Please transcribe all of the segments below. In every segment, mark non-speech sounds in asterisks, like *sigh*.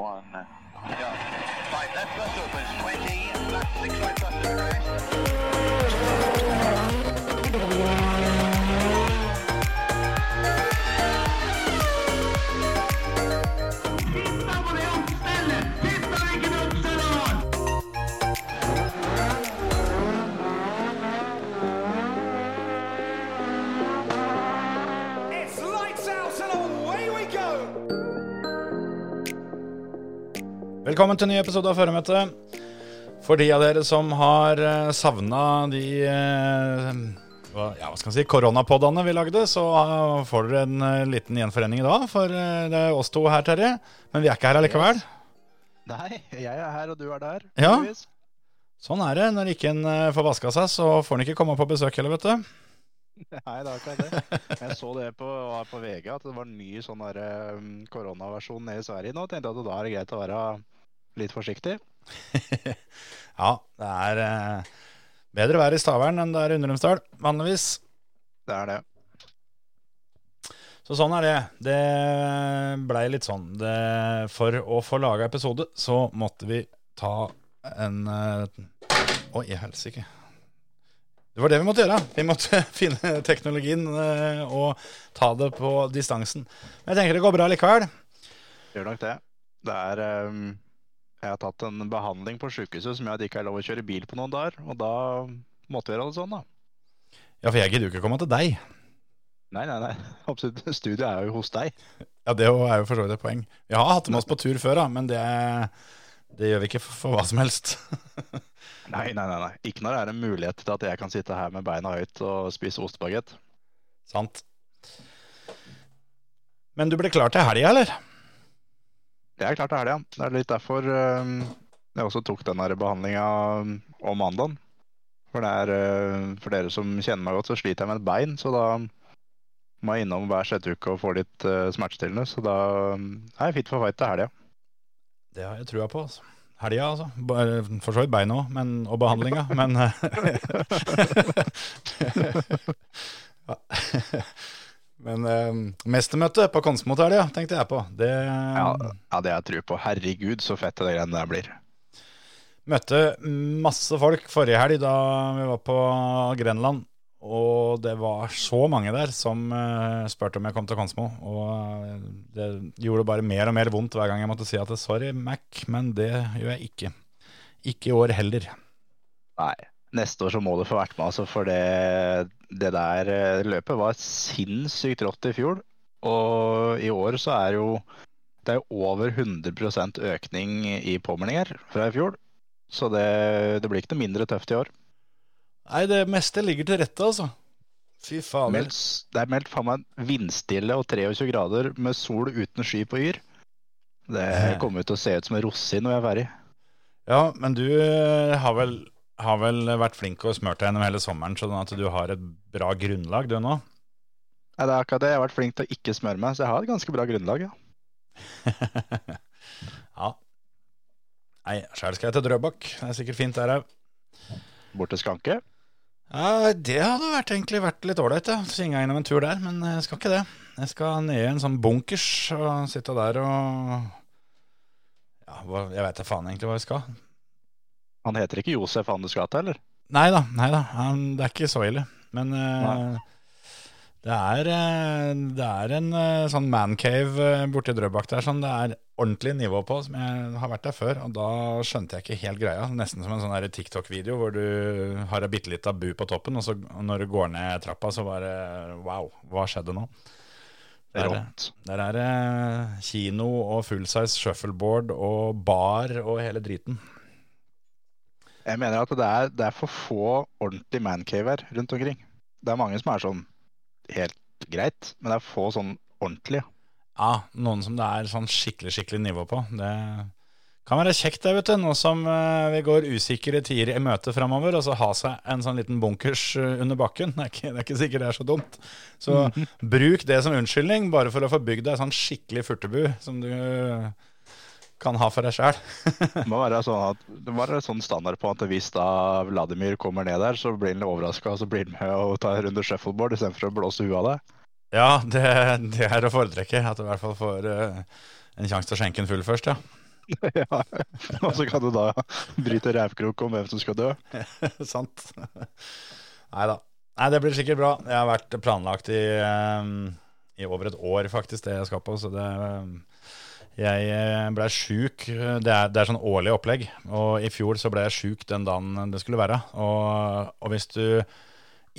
One. Yeah. Right, left bus opens 20, left six right bus Velkommen til en ny episode av Føremøtet. For de av dere som har uh, savna de eh, hva, ja, hva skal man si, koronapoddene vi lagde, så eh, får dere en eh, liten gjenforening i dag. For eh, det er oss to her, Terje. Men vi er ikke her allikevel. Nei, jeg er her, og du er der. Ja. Sånn er det. Når ikke en eh, får vaska seg, så får en ikke komme på besøk heller, vet du. *laughs* Nei, det er akkurat det. Jeg så det på, på VG at det var en ny sånn koronaversjon nede i Sverige nå. Tenkte at da er det greit å være litt forsiktig. *laughs* Ja, det er eh, bedre vær i Stavern enn det er i Undrumsdal, vanligvis. Det er det. Så sånn er det. Det blei litt sånn. Det, for å få laga episode, så måtte vi ta en eh, Oi, helsike. Det var det vi måtte gjøre. Vi måtte *laughs* finne teknologien eh, og ta det på distansen. Men jeg tenker det går bra likevel. Gjør nok det. Det er um, Jeg har tatt en behandling på sjukehuset som gjør at det ikke er lov å kjøre bil på noen dager. Og da måtte vi gjøre det sånn, da. Ja, for jeg gidder jo ikke komme til deg. Nei, nei, nei. *laughs* Absolutt. Studiet er jo hos deg. Ja, det er jo for så vidt et poeng. Vi har hatt med oss på tur før, da, men det, det gjør vi ikke for, for hva som helst. *laughs* Nei, nei, nei. nei. Ikke når det er en mulighet til at jeg kan sitte her med beina høyt og spise ostebagett. Sant. Men du ble klar til helga, eller? Det er klart det er det, ja. Det er litt derfor um, jeg også tok den behandlinga om mandagen. For, det er, uh, for dere som kjenner meg godt, så sliter jeg med et bein, så da må jeg innom hver sjette uke og få litt uh, smertestillende. Så da um, er jeg fit for fight til helga. Det har jeg trua på. altså. Helga, altså. For så vidt beina òg, og behandlinga, men *laughs* *laughs* Ja. *laughs* Men eh, mestermøte på Konsmotelja tenkte jeg på. Det Ja, ja, det har jeg tro på. Herregud, så fett det greiene der blir. møtte masse folk forrige helg da vi var på Grenland. Og det var så mange der som uh, spurte om jeg kom til Konsmo. Og eh, det gjorde bare mer og mer vondt hver gang jeg måtte si at sorry, Mac, men det gjør jeg ikke. Ikke i år heller. Nei. Neste år så må du få vært med, altså, for det, det der eh, løpet var sinnssykt rått i fjor. Og i år så er jo det er jo over 100% økning i påmeldinger fra i fjor. Så det, det blir ikke noe mindre tøft i år. Nei, det meste ligger til rette, altså. Fy faen. Meldt, det er meldt faen meg vindstille og 23 grader med sol uten sky på Yr. Det kommer til å se ut som en rosin når jeg er ferdig. Ja, men du eh, har vel, har vel vært flink og smurt deg gjennom hele sommeren, sånn at du har et bra grunnlag, du nå? Nei, det er akkurat det. Jeg har vært flink til å ikke smøre meg, så jeg har et ganske bra grunnlag, ja. *laughs* ja. Nei, sjæl skal jeg til Drøbak. Det er sikkert fint der òg. Bort til Skanke. Ja, det hadde vært, egentlig vært litt ålreit, ja. Svinga innom en tur der, men jeg skal ikke det. Jeg skal ned i en sånn bunkers og sitte der og Ja, jeg veit da faen egentlig hva vi skal. Han heter ikke Josef han du skal eller? Nei da, nei da. Han- Det er ikke så ille. Men uh, det, er, eh, det er en eh, sånn mancave borti Drøbak der som det er ordentlig nivå på, som jeg har vært der før. Og da skjønte jeg ikke helt greia. Nesten som en sånn TikTok-video hvor du har ei bitte lita bu på toppen, og så når du går ned trappa, så bare Wow, hva skjedde nå? Der, der er det kino og fullsize shuffleboard og bar og hele driten. Jeg mener at det er, det er for få ordentlige mancaver rundt omkring. Det er mange som er sånn helt greit, men det er få sånn ordentlige. Ja, noen som det er sånn skikkelig, skikkelig nivå på. Det kan være kjekt det, vet du. Nå som eh, vi går usikre tider i møte framover, og så ha seg en sånn liten bunkers eh, under bakken. *laughs* Det er ikke, det er ikke sikkert det er så dumt. Så bruk det som unnskyldning, bare for å få bygd deg sånn skikkelig furtebu som du kan ha for deg sjøl. Det må være sånn, at, det må være sånn standard på at hvis da Vladimir kommer ned der, så blir han overraska, og så blir han med og tar en runde shuffleboard istedenfor å blåse huet av deg. Ja, det, det er å foretrekke. At du i hvert fall får uh, en sjanse til å skjenke en full først, ja. *laughs* ja. Og så kan du da bryte rævkrok om hvem som skal dø. *laughs* Sant. Nei da. Nei, det blir sikkert bra. Jeg har vært planlagt i, um, i over et år, faktisk, det jeg skal på. Så det eh, Jeg ble sjuk. Det er, det er sånn årlig opplegg. Og i fjor så ble jeg sjuk den dagen det skulle være. Og, og hvis du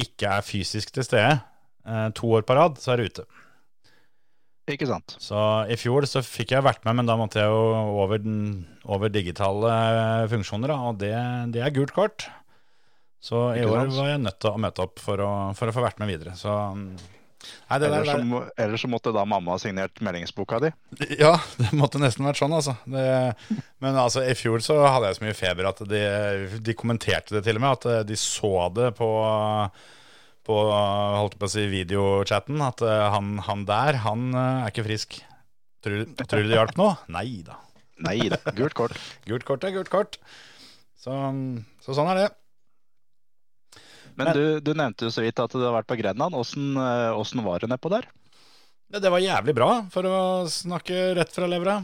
ikke er fysisk til stede eh, to år på rad, så er du ute. Ikke sant? Så i fjor så fikk jeg vært med, men da måtte jeg jo over, den, over digitale funksjoner, da, og det, det er gult kort. Så i år var jeg nødt til å møte opp for å, for å få vært med videre. Så Nei, det der, så, der, ellers så måtte da mamma ha signert meldingsboka di. Ja, det måtte nesten vært sånn, altså. Det, men altså, i fjor så hadde jeg så mye feber at de, de kommenterte det til og med. At eh, de så det på, på holdt på å si, videochatten. At eh, han, han der, han eh, er ikke frisk. Tror, tror du det hjalp nå? Nei da. Nei da, gult kort. Gult kort er gult kort. Så, så sånn er det. Men du, du nevnte jo så vidt at du har vært på Grenland. Åssen eh, åssen var det nedpå der? Det, det var jævlig bra, for å snakke rett fra levra.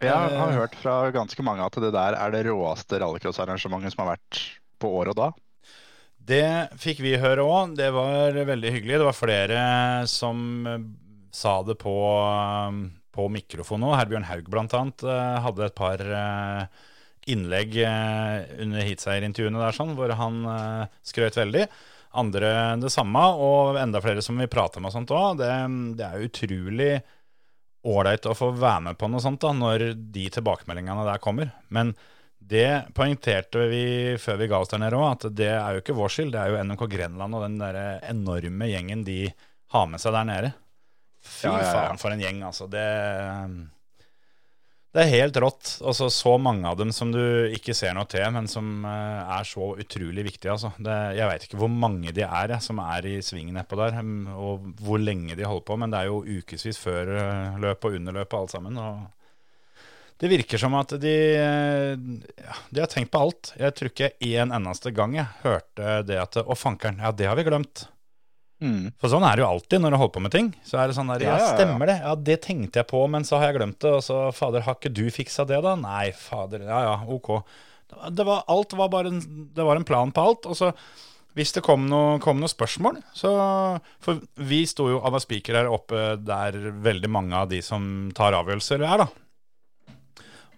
Jeg har Eh. hørt fra ganske mange at det der er det råeste rallycrossarrangementet som har vært på år og da. Det fikk vi høre òg. Det var veldig hyggelig. Det var flere som sa det på, eh, på mikrofon òg. Herbjørn Haug eh, hadde et par eh, innlegg eh, under heatseierintervjuene der sånn, hvor han eh, skrøt veldig. Andre det samme, og enda flere som vi prater med og sånt òg. Det, det er utrolig ålreit å få være med på noe sånt da, når de tilbakemeldingene der kommer. Men det poengterte vi før vi ga oss der nede òg, at det er jo ikke vår skyld. Det er jo NMK Grenland og den der enorme gjengen de har med seg der nede. Fy Ja, ja, ja. faen, for en gjeng, altså. Det, det er helt rått. Og så mange av dem som du ikke ser noe til, men som eh, er så utrolig viktige. Altså. Det, jeg veit ikke hvor mange de er som er i svingen nedpå der, og hvor lenge de holder på, men det er jo ukevis før løpet løp og under løpet, alt sammen. det virker som at de, eh, ja, de har tenkt på alt. Jeg tror ikke en eneste gang jeg hørte det at Å, fankeren, ja, det har vi glemt. Mm. For sånn er det jo alltid når du holder på med ting. Så er det sånn der, ja, Ja, ja, stemmer det. Ja, det tenkte jeg på, men så har jeg glemt det. Og så, fader, har ikke du fiksa det, da? Nei, fader, ja ja, ok. Det var, alt var bare en, det var en plan på alt. Og så, hvis det kom noen kom noe spørsmål, så For vi sto jo av en spiker her oppe der veldig mange av de som tar avgjørelser, er, da.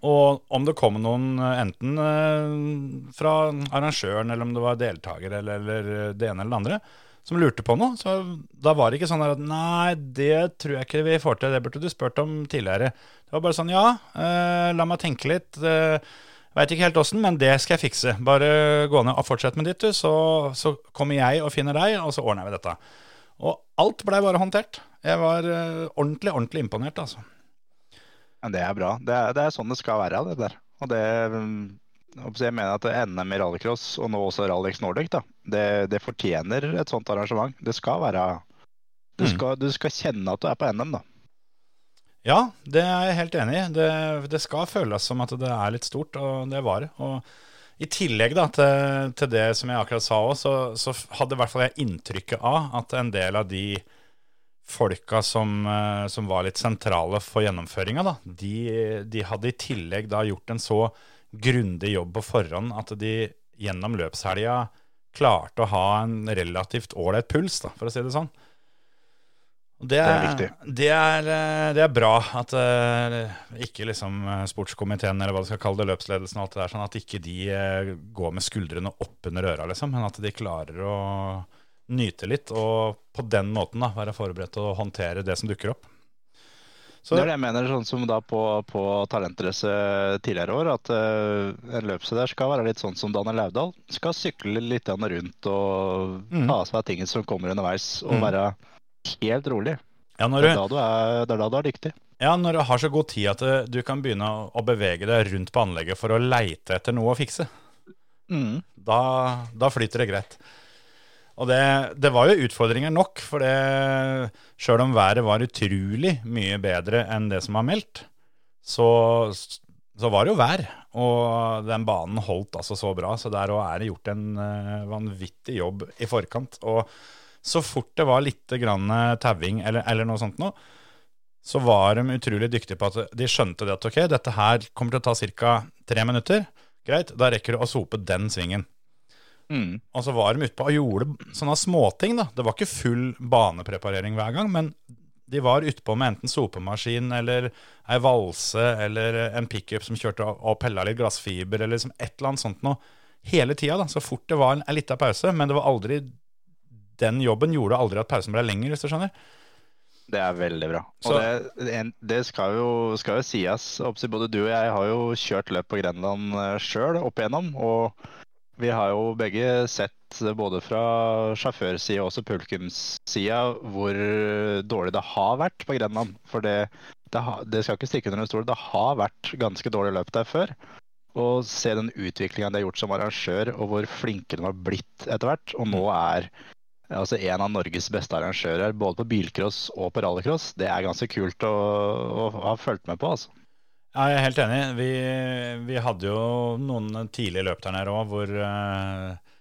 Og om det kom noen, eh, enten eh, fra arrangøren, eller om det var deltaker, eller, eller det ene eller det andre, som lurte på noe, så da var det ikke sånn at nei, det tror jeg ikke vi får til, det burde du spurt om tidligere. Det var bare sånn ja, eh, la meg tenke litt. Eh, Veit ikke helt åssen, men det skal jeg fikse. Bare gå ned og fortsett med ditt, du, så, så kommer jeg og finner deg, og så ordner vi dette. Og alt blei bare håndtert. Jeg var eh, ordentlig, ordentlig imponert, altså. Men det er bra. Det er, det er sånn det skal være, det der. Og det mm, jeg mener at NM i rallycross, og nå også Rallyx Nordic, da, det, det fortjener et sånt arrangement. Det skal være du Mm. skal, du skal kjenne at du er på NM, da. Ja, det er jeg helt enig i. Det, det skal føles som at det er litt stort, og det var det. Og i tillegg da, til, til det som jeg akkurat sa òg, så, så hadde i hvert fall jeg inntrykket av at en del av de folka som, eh, som var litt sentrale for gjennomføringa, de, de hadde i tillegg da gjort en så grundig jobb på forhånd at de gjennom løpshelga klarte å ha en relativt ålreit puls, da, for å si det sånn. Det er er, det er, eh, det er bra at eh, ikke liksom eh, sportskomiteen eller hva du skal kalle det, løpsledelsen og alt det der, sånn at ikke de går med skuldrene opp under øra, liksom, men at de klarer å nyte litt og på den måten da, være forberedt til å håndtere det som dukker opp. Så, Det er det jeg mener, sånn som da på, på Talentrace tidligere år, at uh, en løpsleder skal være litt sånn som Daniel Laudal. Skal sykle litt rundt og mm. ta av seg ting som kommer underveis, og mm. være helt rolig. ja, når Det er du er, det er, da du er dyktig. ja, når du har så god tid at du kan begynne å bevege deg rundt på anlegget for å leite etter noe å fikse, Mm. da, da flyter det greit. Og det, det var jo utfordringer nok, for sjøl om været var utrolig mye bedre enn det som var meldt, så, så var det jo vær. Og den banen holdt altså så bra, så der òg er det gjort en eh, vanvittig jobb i forkant. Og så fort det var litt grann tauing eller, eller noe sånt noe, så var de utrolig dyktige på at de skjønte det at ok, dette her kommer til å ta ca. tre minutter. Greit, da rekker du å sope den svingen. Mm. Og så var de ute på og gjorde sånne småting, da. Det var ikke full banepreparering hver gang, men de var utpå med enten sopemaskin eller ei valse eller en pickup som kjørte og og pella litt glassfiber, eller liksom et eller annet sånt noe. Hele tida, da. Så fort det var en, en lita pause. Men det var aldri Den jobben gjorde aldri at pausen ble lenger, hvis du skjønner. Det er veldig bra. Så- Og det, det skal, jo, skal jo sies. Både du og jeg har jo kjørt løp på Grenland sjøl opp igjennom. Og vi har jo begge sett, både fra sjåførsida og også publikumssida, hvor dårlig det har vært på Grenland. For det, det, det skal ikke stikke under en stol. Det har vært ganske dårlig løp der før. Og se den utviklinga de har gjort som arrangør, og hvor flinke de har blitt etter hvert. Og nå er altså en av Norges beste arrangører, både på bilcross og på rallycross. Det er ganske kult å, å ha fulgt med på, altså. Ja, jeg er helt enig. Vi, vi hadde jo noen tidlige løp der nede òg hvor, eh,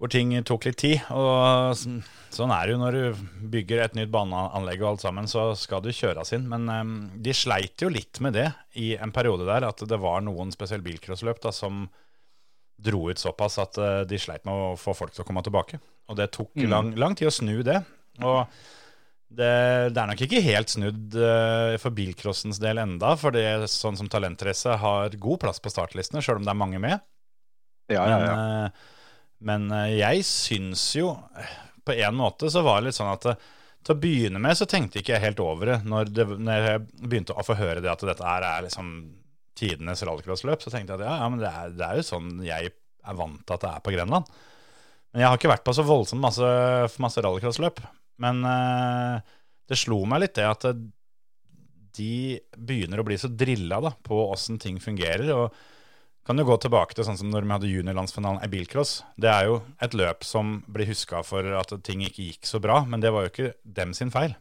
hvor ting tok litt tid. Og sånn, er det jo når du bygger et nytt baneanlegg og alt sammen, så skal du kjøres inn. Men um, de sleit jo litt med det i en periode der, at det var noen spesielt bilcrossløp da, som dro ut såpass at eh, de sleit med å få folk til å komme tilbake. Og det tok Mm. lang, lang tid å snu det. Og det, det er nok ikke helt snudd uh, for bilcrossens del enda, for det sånn som Talentrace har god plass på startlistene, sjøl om det er mange med. Ja, ja, Men, ja. eh, men uh, jeg syns jo På en måte så var det litt sånn at til å begynne med så tenkte ikke jeg helt over det. Når, det, når jeg begynte å få høre det at dette er, er liksom tidenes rallycrossløp, så tenkte jeg at ja, ja men det er, det er jo sånn jeg er vant til at det er på Grenland. Men jeg har ikke vært på så voldsomt masse, masse rallycrossløp. Men eh, det slo meg litt det at eh, de begynner å bli så drilla da, på åssen ting fungerer. og kan jo gå tilbake til sånn som når vi hadde juniorlandsfinalen i bilcross. Det er jo et løp som blir huska for at ting ikke gikk så bra, men det var jo ikke dem sin feil.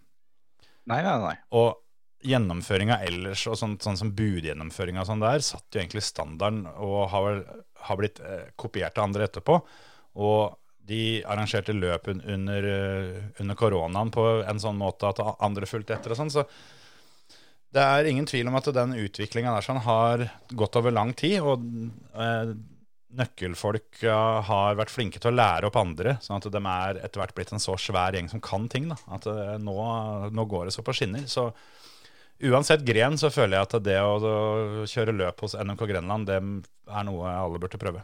Nei, nei, nei. Og gjennomføringa ellers, og sånn, sånn som budgjennomføringa sånn der, satt jo egentlig standarden og har, har blitt eh, kopiert av andre etterpå. Og de arrangerte løp under, eh, under koronaen på en sånn måte at andre fulgte etter og sånn. Så det er ingen tvil om at den utviklinga der sånn har gått over lang tid. Og eh, nøkkelfolk har vært flinke til å lære opp andre, sånn at de er etter hvert blitt en så svær gjeng som kan ting. da, At eh, nå, nå går det så på skinner. Så uansett gren så føler jeg at det å, å kjøre løp hos NMK Grenland, det er noe alle burde prøve.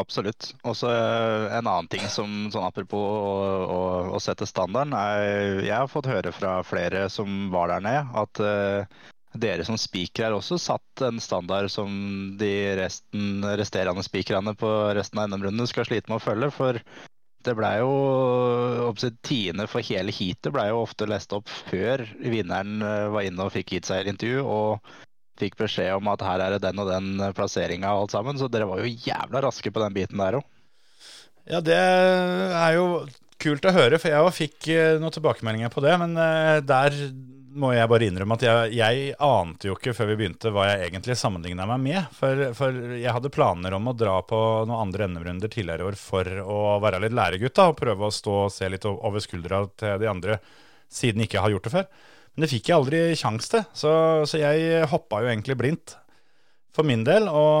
Absolutt. Og så eh, en annen ting som sånn apropos å, å, å sette standarden, er Jeg har fått høre fra flere som var der nede, at uh, dere som spikere også satt en standard som de resten, resterende spikerne på resten av NM-rundene skal slite med å følge. For det blei jo oppsett tiende for hele heatet blei jo ofte lest opp før vinneren eh, var inne og fikk gitt seg et intervju. og fikk beskjed om at her er det den og den plasseringa og alt sammen. Så dere var jo jævla raske på den biten der òg. Ja, det er jo kult å høre, for jeg fikk eh, noen tilbakemeldinger på det. Men eh, der må jeg bare innrømme at jeg, jeg ante jo ikke før vi begynte hva jeg egentlig sammenligna meg med. For, for jeg hadde planer om å dra på noen andre NM-runder tidligere i år for å være litt læregutt og prøve å stå og se litt over skuldra til de andre, siden jeg ikke har gjort det før. Men det fikk jeg aldri kjangs til, så, så jeg hoppa jo egentlig blindt for min del, og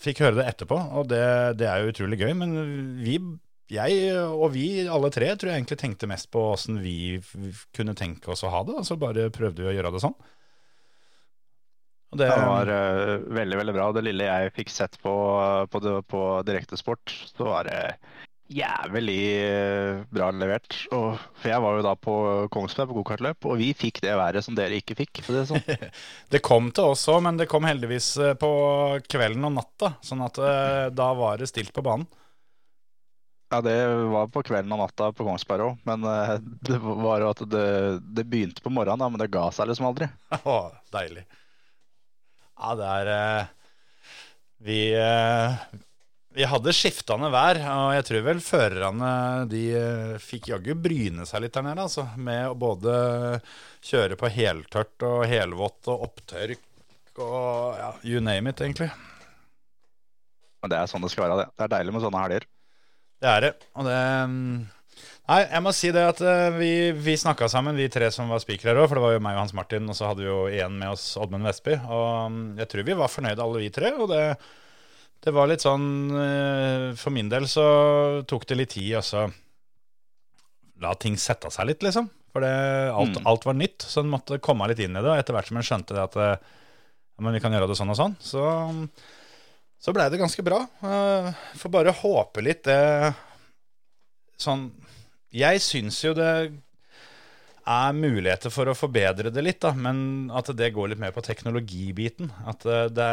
fikk høre det etterpå. Og det, det er jo utrolig gøy. Men vi, jeg og vi alle tre tror jeg egentlig tenkte mest på åssen vi kunne tenke oss å ha det. Og så bare prøvde vi å gjøre det sånn. Det, Det var uh, veldig veldig bra. Det lille jeg fikk sett på, på, på Direktesport, så var det jævlig eh, bra levert. Og, for jeg var jo da på Kongsberg på gokartløp, og vi fikk det været som dere ikke fikk. Det sånn. *laughs* det kom til oss òg, men det kom heldigvis eh, på kvelden og natta. Sånn at eh, da var det stilt på banen. Ja, det var på kvelden og natta på Kongsberg òg, men *laughs* det var jo at det, det begynte på morgenen, da, men det ga seg liksom aldri. *laughs* Å, deilig. Ja, det er Vi Vi hadde skiftende vær, og jeg tror vel førerne de eh, fikk jaggu bryne seg litt der nede, altså. Med å både kjøre på heltørt og helvått og opptørk og ja, you name it, egentlig. Men det er sånn det skal være. Det, det er deilig med sånne helger. Det er det. Og det mm, Nei, jeg må si det at eh, vi, vi snakka sammen, vi tre som var spikere her òg. For det var jo meg og Hans Martin, og så hadde vi jo igjen med oss Oddmund Vestby. Og mm, jeg tror vi var fornøyde alle vi tre. Og det, det var litt sånn eh, For min del så tok det litt tid, altså. la ting sette seg litt, liksom. For det, alt, Mm. alt var nytt, så en måtte komme litt inn i det. Og etter hvert som en skjønte det at eh, ja, men vi kan gjøre det sånn og sånn, så, så blei det ganske bra. Eh, Får bare håpe litt det Sånn Jeg syns jo det er muligheter for å forbedre det litt, da, men at det går litt mer på teknologibiten. At det det,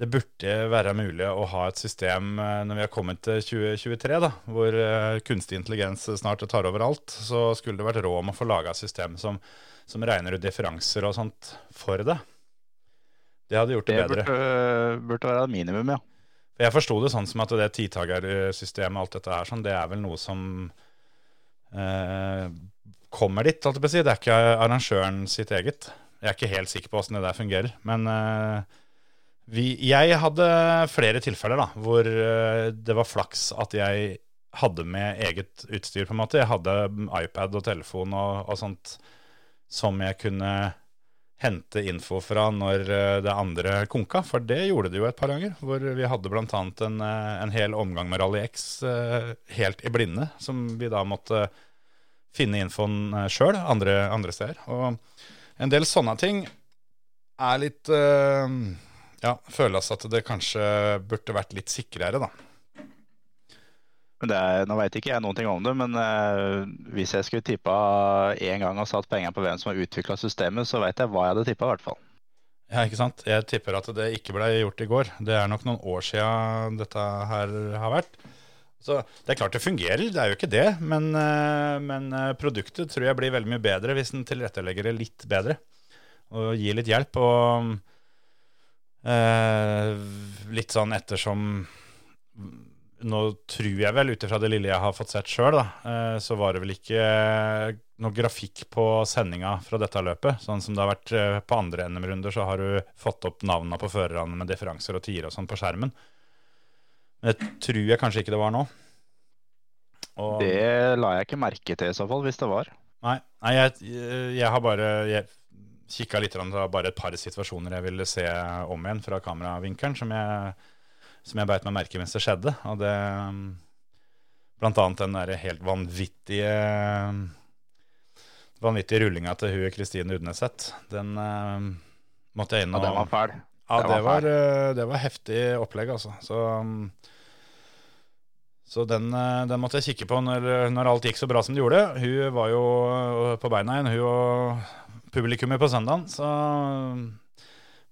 det burde være mulig å ha et system eh, når vi har kommet til 2023, da, hvor eh, kunstig intelligens snart tar over alt, så skulle det vært råd om å få laga et system som, som regner ut differanser og sånt for det. Det hadde gjort det, Det bedre. burde, burde være et minimum, ja. Jeg forsto det sånn som at det tidtagersystemet og alt dette her, sånn, det er vel noe som eh, kommer dit, holdt jeg på å si. Det er ikke arrangøren sitt eget. Jeg er ikke helt sikker på åssen det der fungerer. Men eh, vi, jeg hadde flere tilfeller da, hvor eh, det var flaks at jeg hadde med eget utstyr, på en måte. Jeg hadde iPad og telefon og, og sånt som jeg kunne hente info fra når eh, det andre konka, for det gjorde det jo et par ganger. Hvor vi hadde bl.a. En, eh, en hel omgang med Rally X helt i blinde, som vi da måtte finne infoen sjøl andre, andre steder. Og en del sånne ting er litt eh, Ja, føles at det kanskje burde vært litt sikrere, da. Det er, nå veit ikke jeg noen ting om det, men eh, hvis jeg skulle tippa én gang og satt penger på hvem som har utvikla systemet, så veit jeg hva jeg hadde tippa, i hvert fall. Ja, ikke sant? Jeg tipper at det ikke ble gjort i går. Det er nok noen år sia dette her har vært. Så Det er klart det fungerer, det er jo ikke det. Men, eh, men eh, produktet tror jeg blir veldig mye bedre hvis en tilrettelegger det litt bedre. Og gir litt hjelp. Og litt sånn ettersom Nå tror jeg vel, ut ifra det lille jeg har fått sett sjøl, eh, så var det vel ikke noe grafikk på sendinga fra dette løpet. Sånn som det har vært eh, på andre NM-runder, så har du fått opp navnene på førerne med differanser og tider og sånn på skjermen. Men det tror jeg kanskje ikke det var nå. Og, Det la jeg ikke merke til i så fall, hvis det var. Nei, nei jeg, jeg har bare jeg kikka litt. Det var bare et par situasjoner jeg ville se om igjen fra kameravinkelen, som jeg, som jeg beit meg merke mens det skjedde. Og det Blant annet den der helt vanvittige vanvittige rullinga til hun Kristine Udneseth. Den uh, måtte jeg inn Og ja, den var fæl. Ja, det var det var heftig opplegg, altså. Så, um, så den, eh, den måtte jeg kikke på når, når alt gikk så bra som det gjorde. Hun var jo eh, på beina igjen, hun og publikummet på søndagen. Så,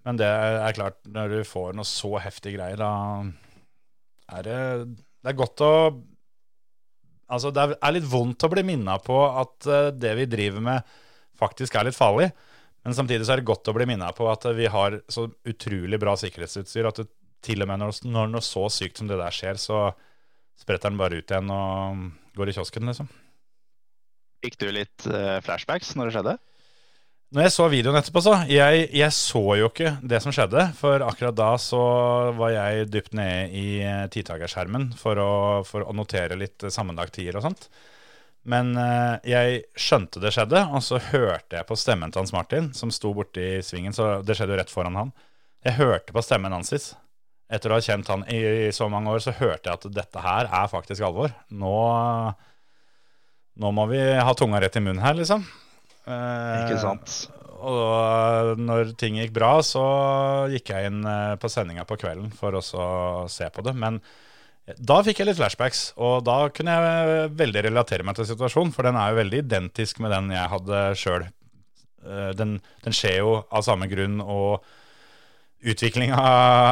men det er klart, når du får noe så heftige greier, da er det, det er godt å Altså, det er litt vondt å bli minna på at eh, det vi driver med, faktisk er litt farlig. Men samtidig så er det godt å bli minna på at vi har så utrolig bra sikkerhetsutstyr at det, til og med når, når noe så sykt som det der skjer, så spretter den bare ut igjen og går i kiosken, liksom. Fikk du litt eh, flashbacks når det skjedde? Når jeg så videoen etterpå, så jeg, jeg så jo ikke det som skjedde. For akkurat da så var jeg dypt nede i titagerskjermen for å, for å notere litt sammenlagttider og sånt. Men eh, jeg skjønte det skjedde, og så hørte jeg på stemmen til Hans Martin, som sto borti svingen, så det skjedde jo rett foran han. Jeg hørte på stemmen hans. Etter å ha kjent han i, i så mange år, så hørte jeg at dette her er faktisk alvor. Nå, nå må vi ha tunga rett i munnen her, liksom. Eh, Ikke sant? og når ting gikk bra, så gikk jeg inn eh, på sendinga på kvelden for også å se på det. Men da fikk jeg litt flashbacks, og da kunne jeg veldig relatere meg til situasjonen. For den er jo veldig identisk med den jeg hadde sjøl. Den, den skjer jo av samme grunn, og utviklinga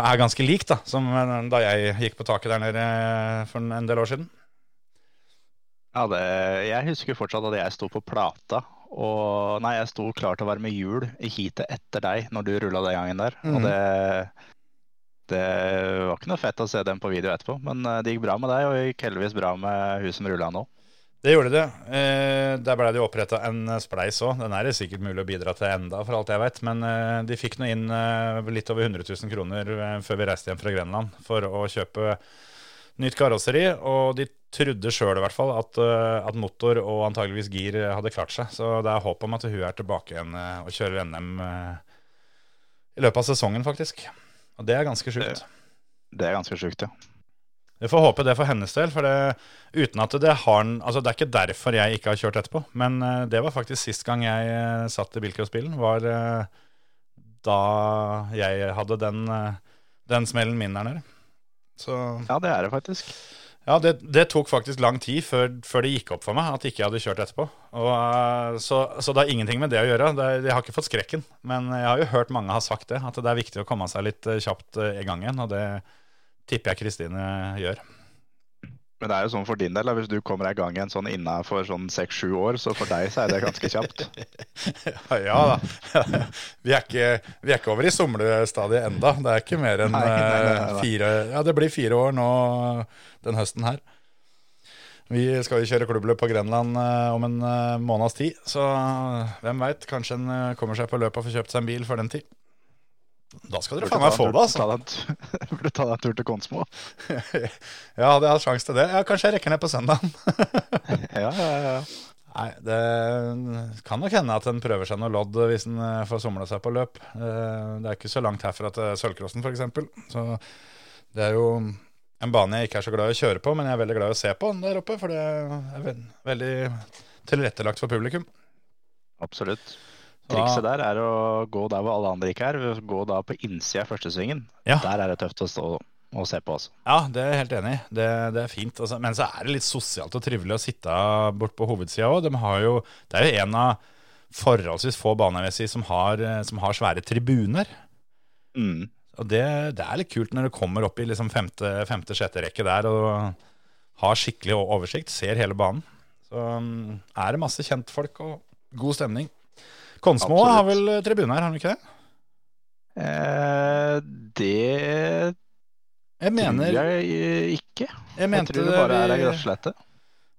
er ganske lik da, som da jeg gikk på taket der nede for en del år siden. Ja, det, jeg husker fortsatt at jeg sto på plata. Og nei, jeg sto klar til å være med hjul i heatet etter deg når du rulla den gangen der. Og Mhm. det, det var ikke noe fett å se den på video etterpå, men eh, det gikk bra med deg, og det gikk heldigvis bra med hun som rulla nå. Det gjorde det. Eh, der ble det jo oppretta en spleis òg. Den er det sikkert mulig å bidra til enda, for alt jeg vet. Men eh, de fikk nå inn eh, litt over 100 000 kroner eh, før vi reiste hjem fra Grenland for å kjøpe nytt karosseri, og de trodde sjøl i hvert fall at, eh, at motor og antageligvis gir hadde klart seg. Så det er håp om at hun er tilbake igjen eh, og kjører NM eh, i løpet av sesongen, faktisk. Og det er ganske sjukt. Det er ganske sjukt, ja. Vi får håpe det for hennes del, for det, uten at det har Altså, det er ikke derfor jeg ikke har kjørt etterpå, men eh, det var faktisk sist gang jeg eh, satt i bilcrossbilen, var eh, da jeg hadde den, eh, den smellen min der nede. Så Ja, det er det faktisk. ja, det, det tok faktisk lang tid før, før det gikk opp for meg at ikke jeg hadde kjørt etterpå. Og, eh, så, så det har ingenting med det å gjøre. Det, jeg har ikke fått skrekken. Men jeg har jo hørt mange har sagt det, at det er viktig å komme seg litt eh, kjapt eh, i gang igjen. Og det tipper jeg Kristine gjør. Men det er jo sånn for din del, hvis du kommer deg i gang igjen sånn innafor sånn seks-sju år, så for deg så er det ganske kjapt. *laughs* Ja da. *laughs* Vi er ikke, vi er ikke over i somlestadiet enda. Det er ikke mer enn Nei, nei, nei, nei. eh, fire Ja, det blir fire år nå den høsten her. Vi skal jo kjøre klubbløp på Grenland eh, om en eh, måneds tid, så hvem veit? Kanskje en eh, kommer seg på løpet og får kjøpt seg en bil for den tid. Da skal dere faen meg få det, altså. *laughs* Burde ta deg en tur til Konsmo. *laughs* Ja, hadde jeg hatt sjanse til det. Ja, kanskje jeg rekker ned på søndagen. *laughs* Ja, ja, ja. Nei, det kan nok hende at en prøver seg noe lodd hvis en eh, får somla seg på løp. Eh, Det er ikke så langt herfra til Sølvcrossen, f.eks. Så det er jo en bane jeg ikke er så glad i å kjøre på, men jeg er veldig glad i å se på den der oppe, for det er veldig tilrettelagt for publikum. Absolutt. Trikset der er å gå der hvor alle andre ikke er. Gå da på innsida av førstesvingen. Ja. Der er det tøft å stå og se på, Også. Ja, det er jeg helt enig i. Det, det er fint. Altså. Men så er det litt sosialt og trivelig å sitte bort på hovedsida òg. De det er jo en av forholdsvis få baner jeg si, som, har, eh, som har svære tribuner. Mm. Og det, det er litt kult når du kommer opp i liksom femte, femte, sjette rekke der og har skikkelig oversikt, ser hele banen. Så um, er det masse kjentfolk og god stemning. Konsmo Absolutt. har vel eh, tribune her, har han ikke det? Eh, det Jeg mener, tror jeg ikke. jeg Jeg tror det bare er ei vi, grøsslette.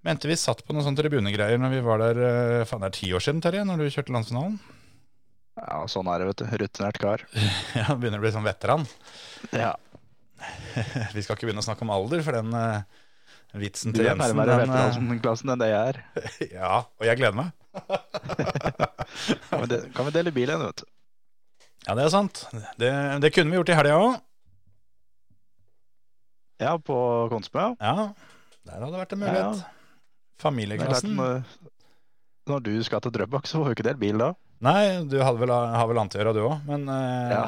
mente vi satt på noen sånne tribunegreier når vi var der eh, faen det er ti år siden, Terje, når du kjørte landsfinalen. Ja, sånn er det, vet du. Rutinert kar. *laughs* Ja, begynner å bli sånn veteran. Ja. *laughs* Vi skal ikke begynne å snakke om alder, for den eh, vitsen Du til Jensen Du er nærmere veteranklassen enn det jeg er. *laughs* Ja, og jeg gleder meg. *laughs* Kan vi, dele, kan vi dele bil igjen, vet du. Ja, det er sant. Det, det kunne vi gjort i helga òg. Ja, på Konsmø. ja. Ja, der hadde det vært en mulighet. Ja, er Familieklassen. når, når du skal til Drøbak, så får vi ikke delt bil da. Nei, du hadde vel, har vel annet å gjøre, du òg. Men eh, Ja,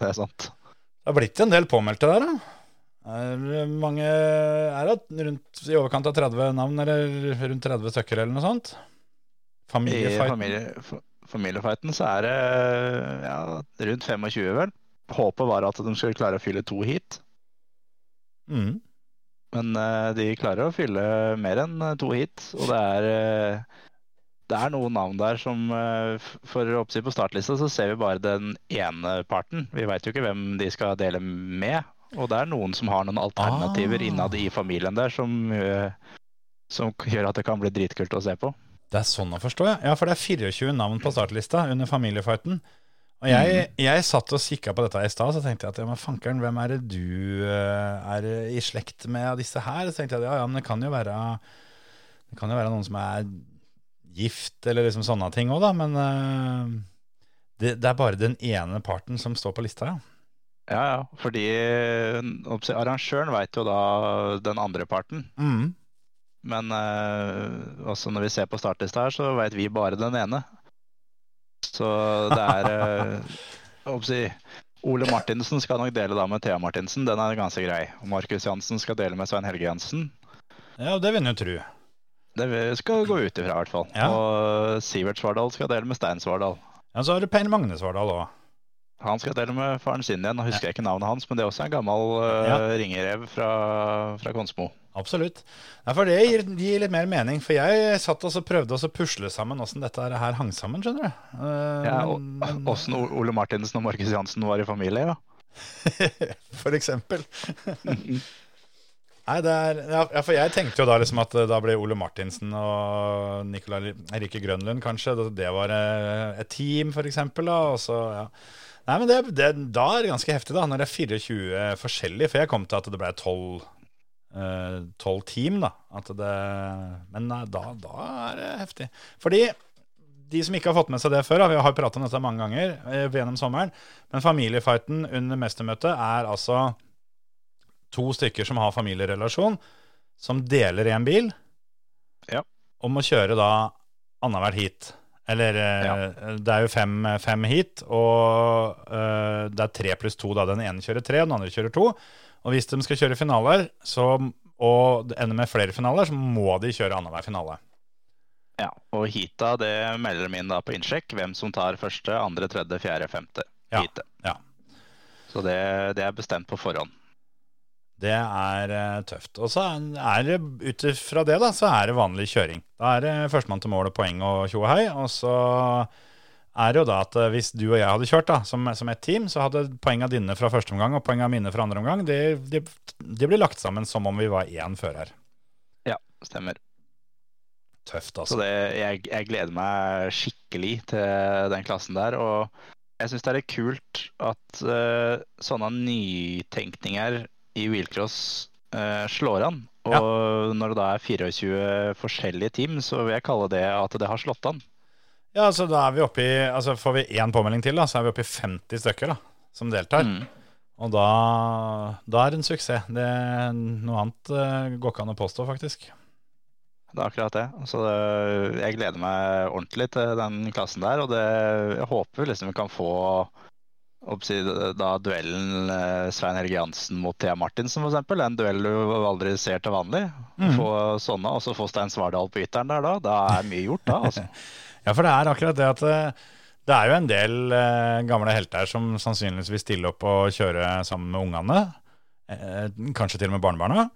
det er sant. det har blitt en del påmeldte der, da. Er mange Er det rundt i overkant av 30 navn, eller rundt 30 stykker, eller noe sånt? I familie, familiefighten så er det ja, rundt 25, vel. Håpet var at de skulle klare å fylle to hit, Mm. men uh, de klarer å fylle mer enn eh, to hit. Og det er uh, det er noen navn der som eh, For å oppsi på startlista så ser vi bare den ene parten. Vi veit jo ikke hvem de skal dele med. Og det er noen som har noen alternativer Ah. innad i familien der som, eh, som gjør at det kan bli dritkult å se på. Det er sånn å forstå, ja. Ja, for det er 24 navn på startlista under familiefighten. Og jeg, jeg satt og kikka på dette i stad, så tenkte jeg at ja, men fankeren, hvem er det du eh, er i slekt med av disse her? Så tenkte jeg at ja, ja, men det kan jo være Det kan jo være noen som er gift, eller liksom sånne ting òg, da. Men eh, det, det er bare den ene parten som står på lista, ja. Ja, ja. Fordi eh, arrangøren veit jo da den andre parten. Mm. Men eh, også når vi ser på startlista her, så veit vi bare den ene. Så det er eh, *laughs* Ole Martinsen skal nok dele da med Thea Martinsen, den er ganske grei. Og Markus Jansen skal dele med Svein Helge Jansen. Ja, det vil en jo tro. Det skal gå ut ifra, i hvert fall. Ja. Og Sivert Svardal skal dele med Stein Svardal. Ja, Så har du Per Magne Svardal òg. Han skal dele med faren sin igjen. Nå husker jeg ikke navnet hans, men det er også en gammel uh, Ja. ringerev fra, fra Konsmo. Absolutt. Ja, for det gir, gir litt mer mening. For jeg satt og så prøvde å pusle sammen åssen dette her hang sammen, skjønner du. Uh, Ja, og Åssen *laughs* Ole Martinsen og Markus Jansen var i familie, ja. *laughs* For eksempel. Nei, det er, ja, for jeg tenkte jo da liksom at eh, da ble Ole Martinsen og Nicolai Rike Grønlund kanskje, det, det var et team for eksempel da, og så, ja. Nei, men det, det, da er det ganske heftig da, når det er 24 forskjellige, for jeg kom til at det ble 12, tolv team, da. At det, men nei, da, da er det heftig. Fordi de som ikke har fått med seg det før, da, vi har pratet om dette mange ganger eh, gjennom sommeren, men familiefighten under mestermøtet er altså to stykker som har familierelasjon, som deler en bil, Ja. og må kjøre da annethvert heat. Eller ja. det er jo fem, fem heat, og uh, det er tre pluss to. da. Den ene kjører tre, den andre kjører to. Og hvis de skal kjøre finaler, så, og det ender med flere finaler, så må de kjøre annenhver finale. Ja, og heata det melder de inn da på innsjekk hvem som tar første, andre, tredje, fjerde, femte Ja, heatet. ja. Så det, det er bestemt på forhånd. Det er eh, tøft. Og så er det ut ifra det, da, så er det vanlig kjøring. Da er det førstemann til mål og poeng og tjo og hei. Og så er det jo da at eh, hvis du og jeg hadde kjørt da, som, som et team, så hadde poenga dine fra første omgang og poenga mine fra andre omgang, de, de, de blir lagt sammen som om vi var én fører. Ja, stemmer. Tøft, Så altså. det, jeg, jeg gleder meg skikkelig til den klassen der. Og jeg syns det er litt kult at uh, sånne nytenkninger i wheelcross uh, slår an. Og når det da er 24 forskjellige team, så vil jeg kalle det at det har slått an. Ja, så da er vi oppe i altså Får vi én påmelding til, da, så er vi oppe i 50 stykker da, som deltar. Mm. Og da, da er det en suksess. Det, noe annet uh, går ikke an å påstå, faktisk. Det er akkurat det. Så det, jeg gleder meg ordentlig til den klassen der. Og det, jeg håper liksom vi kan få da duellen eh, Svein Helge Jansen mot Thea Martinsen, eksempel. En duell du aldri ser til vanlig. Mm. Få sånne, og så få Stein Svardal på ytteren der da. Da er mye gjort, da. altså. *laughs* Ja, for det er akkurat det at eh, det er jo en del eh, gamle helter som sannsynligvis vil stille opp og kjøre sammen med ungene. Eh, kanskje til og med barnebarna.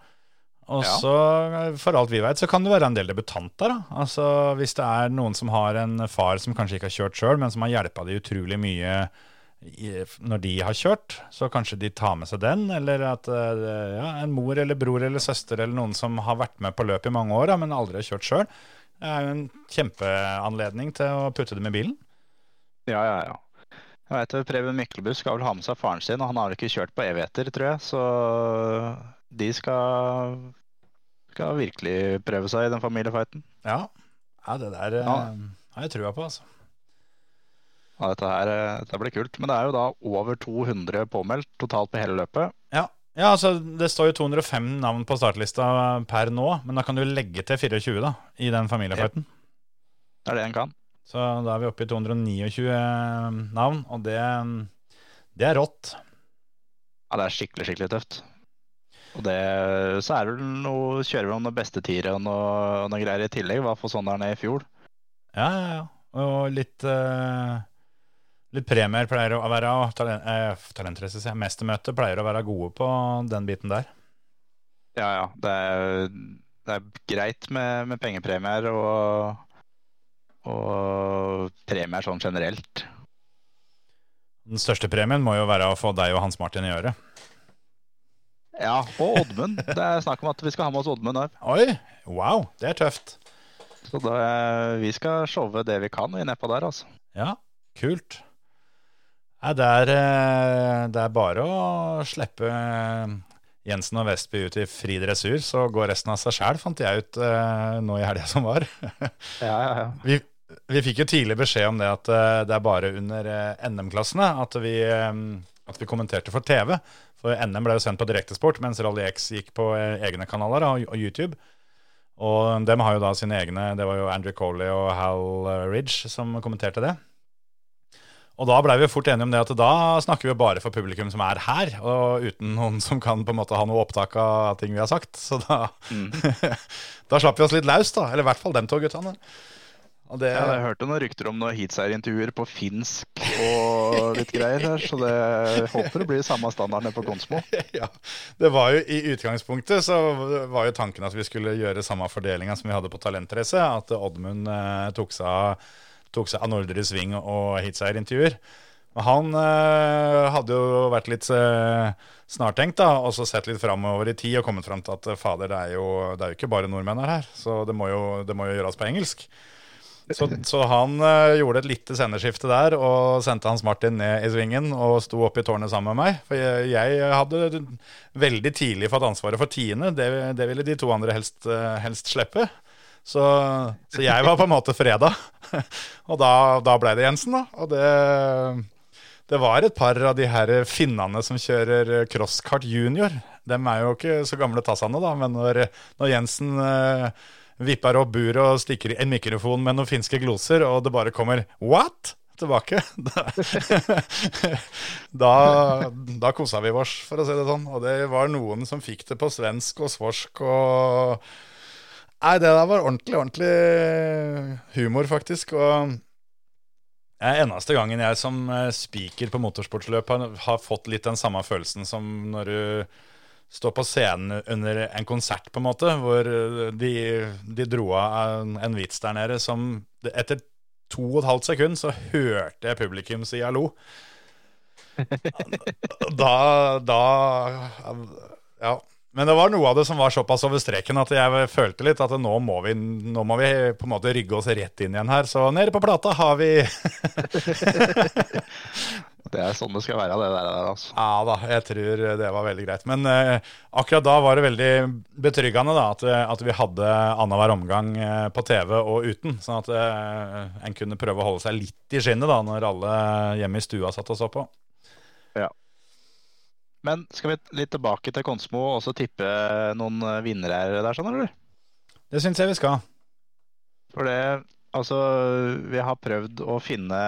Og så, ja. for alt vi vet, så kan det være en del debutanter. da. Altså, Hvis det er noen som har en far som kanskje ikke har kjørt sjøl, men som har hjelpa de utrolig mye når de har kjørt, så kanskje de tar med seg den. Eller at eh, ja, en mor eller bror eller søster eller noen som har vært med på løp i mange år, men aldri har kjørt sjøl. Er jo en kjempeanledning til å putte dem i bilen. Ja, ja, ja. Jeg vet Preben Myklebust skal vel ha med seg faren sin, og han har vel ikke kjørt på evigheter, tror jeg. Så de skal, skal virkelig prøve seg i den familiefighten. Ja, ja det der Ja. eh, har jeg trua på, altså. Ja, dette, her, eh, dette blir kult. Men det er jo da over 200 påmeldt totalt på hele løpet. Ja. ja, altså det står jo 205 navn på startlista per nå, men da kan du legge til 24 da, i den familiefighten. Det er det en kan. Så da er vi oppe i 229 navn, og det, det er rått. Ja, det er skikkelig, skikkelig tøft. Og det, så er det vel noe, kjører vi om noen bestetire og noe, noe greier i tillegg. Hva for sånn der nede i fjor. Ja, ja, ja. Og litt, eh, litt premier pleier å være, talent, eh, talentrace, sier jeg, mestermøte pleier å være gode på den biten der. Ja, ja. Det er, det er greit med, med pengepremier og, og premier sånn generelt. Den største premien må jo være å få deg og Hans Martin i øret. Ja, og Oddmund. Det er snakk om at vi skal ha med oss Oddmund òg. Oi, wow, det er tøft. Så da, vi skal showe det vi kan vi nedpå der, altså. Ja, kult. Det er, eh, det er bare å slippe eh, Jensen og Vestby ut i fri dressur, så går resten av seg sjæl, fant jeg ut eh, nå i helga som var. *laughs* Ja, ja, ja. Vi, vi fikk jo tidlig beskjed om det at det er bare under NM-klassene at, vi, at vi kommenterte for TV. For NM ble jo sendt på direktesport, mens Rally X gikk på egne kanaler og, og YouTube. Og dem har jo da sine egne Det var jo Andrew Coley og Hal Ridge som kommenterte det. Og da blei vi fort enige om det at da snakker vi bare for publikum som er her, og uten noen som kan på en måte ha noe opptak av ting vi har sagt. Så da, Mm. *laughs* da slapp vi oss litt løs, da. Eller i hvert fall dem to guttene. Og det, Ja, jeg hørte noen rykter om noen heatseierintervjuer på finsk og litt greier her, så det jeg håper det blir samme standard på Konsmo. *laughs* ja, det var jo I utgangspunktet så var jo tanken at vi skulle gjøre samme fordelinga som vi hadde på Talentrace. At Oddmund eh, tok seg av tok seg av Nordre Sving og hitseierintervjuer. Han eh, hadde jo vært litt eh, snartenkt da, og så sett litt framover i tid og kommet fram til at eh, fader, det er, jo, det er jo ikke bare nordmenn her, så det må jo, det må jo gjøres på engelsk. Så, så han eh, gjorde et lite sendeskifte der og sendte Hans Martin ned i svingen og sto opp i tårnet sammen med meg. For jeg, jeg hadde veldig tidlig fått ansvaret for tiende. Det, det ville de to andre helst, helst slippe. Så, så jeg var på en måte freda. Og da, da ble det Jensen, da. Og det, det var et par av de her finnene som kjører crosskart junior. Dem er jo ikke så gamle tassene, da, men når, når Jensen eh, vipper opp buret og stikker i en mikrofon med noen finske gloser, og det bare kommer 'what?' tilbake, *laughs* da, da kosa vi oss, for å si det sånn. Og det var noen som fikk det på svensk og svorsk og Nei, det der var ordentlig, ordentlig humor, faktisk. Og det er eneste gangen jeg som speaker på motorsportsløp har, har fått litt den samme følelsen som når du står på scenen under en konsert, på en måte, hvor de, de dro av en, en vits der nede som Etter to og et halvt sekund så hørte jeg publikum si hallo. *laughs* Da, da Ja. Men det var noe av det som var såpass over streken at jeg følte litt at nå må vi, nå må vi på en måte rygge oss rett inn igjen her. Så nede på plata har vi *laughs* Det er sånn det skal være, det der. altså. Ja da, jeg tror det var veldig greit. Men eh, akkurat da var det veldig betryggende da, at, at vi hadde annenhver omgang eh, på TV og uten. Sånn at eh, en kunne prøve å holde seg litt i skinnet da, når alle hjemme i stua satt og så på. Ja. Men skal vi litt tilbake til Konsmo og også tippe noen eh, vinnere der, sånn, eller? Det syns jeg vi skal. For det Altså, vi har prøvd å finne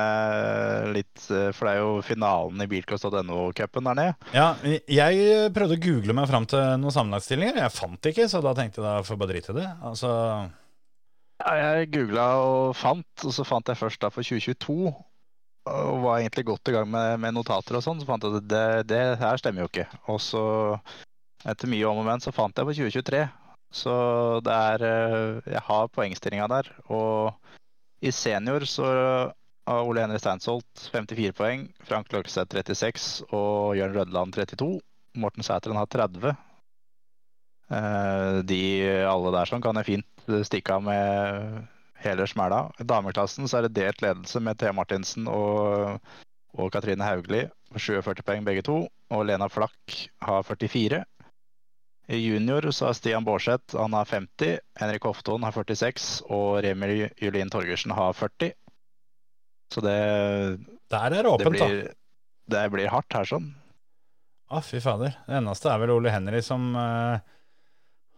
litt eh, For det er jo finalen i bilcross.no-cupen der nede. Ja, jeg prøvde å google meg fram til noen sammenlagtstillinger. Jeg fant ikke, så da tenkte jeg da får bare drite i det. Altså Ja, jeg googla og fant, og så fant jeg først da for 2022. Og var egentlig godt i gang med, med notater og sånn, så fant jeg at det, det her stemmer jo ikke. Og så, etter mye om og men, så fant jeg på 2023. Så det er eh, Jeg har poengstillinga der. Og i senior så har Ole Henri Steinsholt 54 poeng, Frank Løkseth 36 og Jørn Rødland 32. Morten Sæteren har 30. Eh, De alle der sånn kan jeg fint stikke av med hele smæla. I dameklassen så er det delt ledelse med Thea Martinsen og, og Katrine Hauglie. 47 poeng begge to. Og Lena Flakk har 44. I junior så har Stian Baarseth han har 50, Henrik Hofton har 46 og Remi Julin Torgersen har 40. Så det, Der er det det, åpent, da. blir, det blir hardt her sånn. Å, fy fader. Det eneste er vel Ole Henry som uh,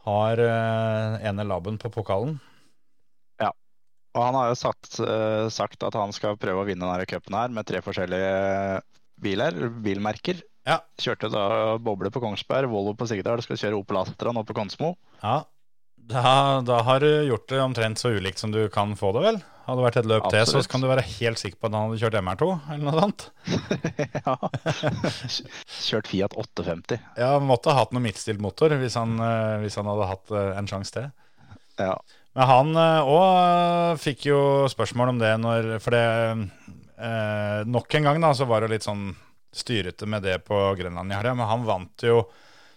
har uh, ene labben på pokalen. Og han har jo sagt, eh, sagt at han skal prøve å vinne denne cupen her med tre forskjellige biler, bilmerker. Ja. Kjørte da Boble på Kongsberg, Volvo på Sigdal, skal kjøre Opel Astra nå på Konsmo. Ja, da, da har du gjort det omtrent så ulikt som du kan få det, vel? Hadde det vært et løp til, så kan du være helt sikker på at han hadde kjørt MR2, eller noe sånt. *laughs* ja. Kjørt Fiat 850. Ja, måtte ha hatt noe midtstilt motor hvis han, eh, hvis han hadde hatt eh, en sjanse til. Ja. Men han òg fikk jo spørsmål om det når For det eh, Nok en gang da, så var det litt sånn styrete med det på Grenland i helga, men han vant jo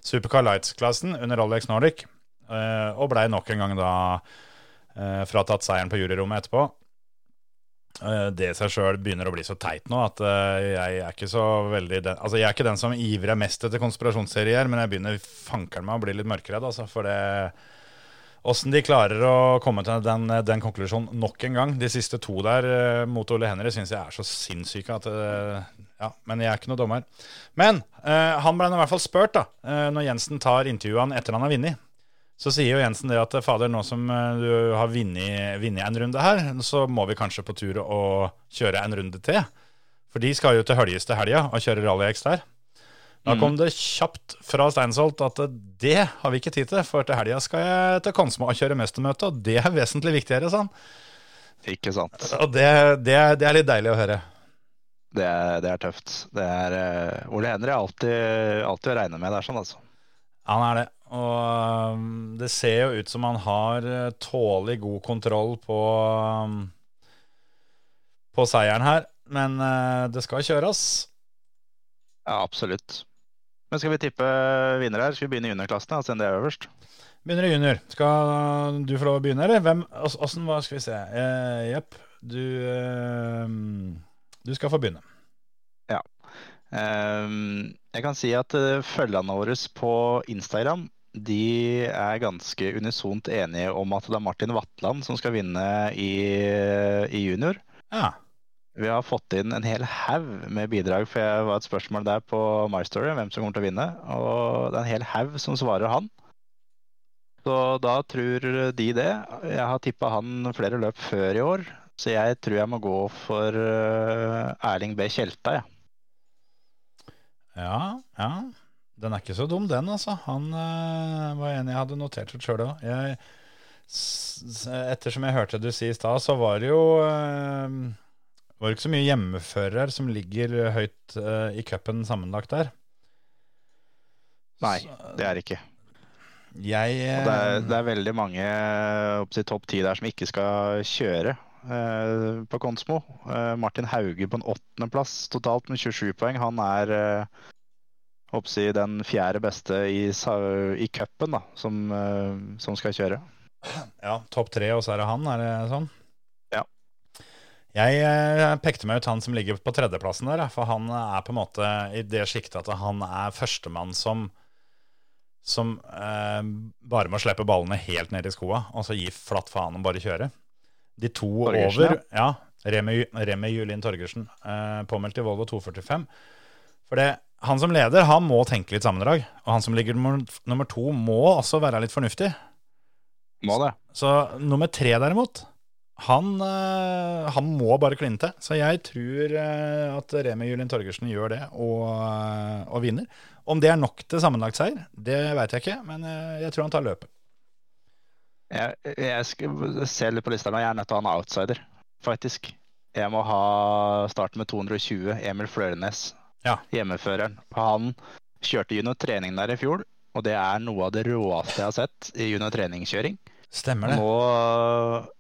Supercar Lights-klassen under Rolex Nordic, eh, og blei nok en gang da eh, fratatt seieren på juryrommet etterpå. Eh, det i seg sjøl begynner å bli så teit nå at eh, jeg er ikke så veldig den, Altså, jeg er ikke den som ivrer mest etter konspirasjonsserier, men jeg begynner fankeren meg å bli litt mørkredd, altså, for det Åssen de klarer å komme til den, den konklusjonen nok en gang, de siste to der eh, mot Ole Henry, syns jeg er så sinnssyke at eh, Ja, men jeg er ikke noe dommer. Men eh, han ble i hvert fall spurt, da, eh, når Jensen tar intervjuet han etter han har vunnet. Så sier jo Jensen det at fader, nå som du har vunnet en runde her, så må vi kanskje på tur å kjøre en runde til. For de skal jo til Høljes til helga og kjøre Rally X der. Da kom det kjapt fra Steinsholt at det har vi ikke tid til, for til helga skal jeg til Konsmo og kjøre mestermøte, og det er vesentlig viktigere, sånn. Ikke sant. Og det, det, er- det er litt deilig å høre. Det er, det er tøft. Det er uh, Ole Henry er alltid, alltid å regne med der, sånn altså. Han er det. Og um, det ser jo ut som han har uh, tålelig god kontroll på um, på seieren her. Men uh, det skal kjøres. Ja, absolutt. Men skal vi tippe vinner her? Skal vi begynne i juniorklassen, Altså det er øverst? Begynner i junior. Skal du få lov å begynne, eller? Hvem, ås- åssen, hva skal vi se? Eh, Jepp, du eh, Du skal få begynne. Ehm, jeg kan si at eh, følgerne våre på Instagram de er ganske unisont enige om at det er Martin Vatland som skal vinne i, i junior. Ja. Vi har fått inn en hel haug med bidrag, for jeg var et spørsmål der på My Story om hvem som kommer til å vinne. Og det er en hel haug som svarer han. Så da tror de det. Jeg har tippa han flere løp før i år, så jeg tror jeg må gå for eh, Erling B. Tjelta, jeg. Ja, ja. Den er ikke så dum, den, altså. Han øh, var enig, jeg hadde notert det sjøl òg. Ettersom jeg hørte du si i stad, så var det jo eh, Var det ikke så mye hjemmefører som ligger høyt uh, i cupen sammenlagt der. Nei, Så- det er det ikke. Jeg uh, det, er, eh, det er veldig mange eh, opp til topp ti der som ikke skal kjøre uh, på Konsmo. Martin Hauge på en åttendeplass totalt med 27 poeng. Han er oppsi den fjerde beste i, i cupen som, som skal kjøre. Ja, topp tre, og så er det han, er det sånn? Ja. Jeg eh, pekte meg ut han som ligger på tredjeplassen der, for han er på en måte i det sjiktet at han er førstemann som som eh, bare må slippe ballene helt ned i skoa, og så gi flatt faen og bare kjøre. De to Torgersen, over Ja. Remi, Remi Julin Torgersen, eh, påmeldt i Volvo 245. For det, han som leder, han må tenke litt sammendrag. Og han som ligger nummer, nummer to, må også være litt fornuftig. Må det. Så nummer tre derimot, han, eh, han må bare kline til. Så jeg tror eh, at Remi Julin Torgersen gjør det og, eh, og vinner. Om det er nok til sammenlagt seier, det vet jeg ikke, men jeg tror han tar løpet. Jeg, jeg ser litt på lista nå. Jeg er nødt til å ha en outsider, faktisk. Jeg må ha starten med 220, Emil Flørenes. Ja. Hjemmeføreren. Han kjørte juniortrening der i fjor, og det er noe av det råeste jeg har sett i junior treningskjøring. Stemmer det. Nå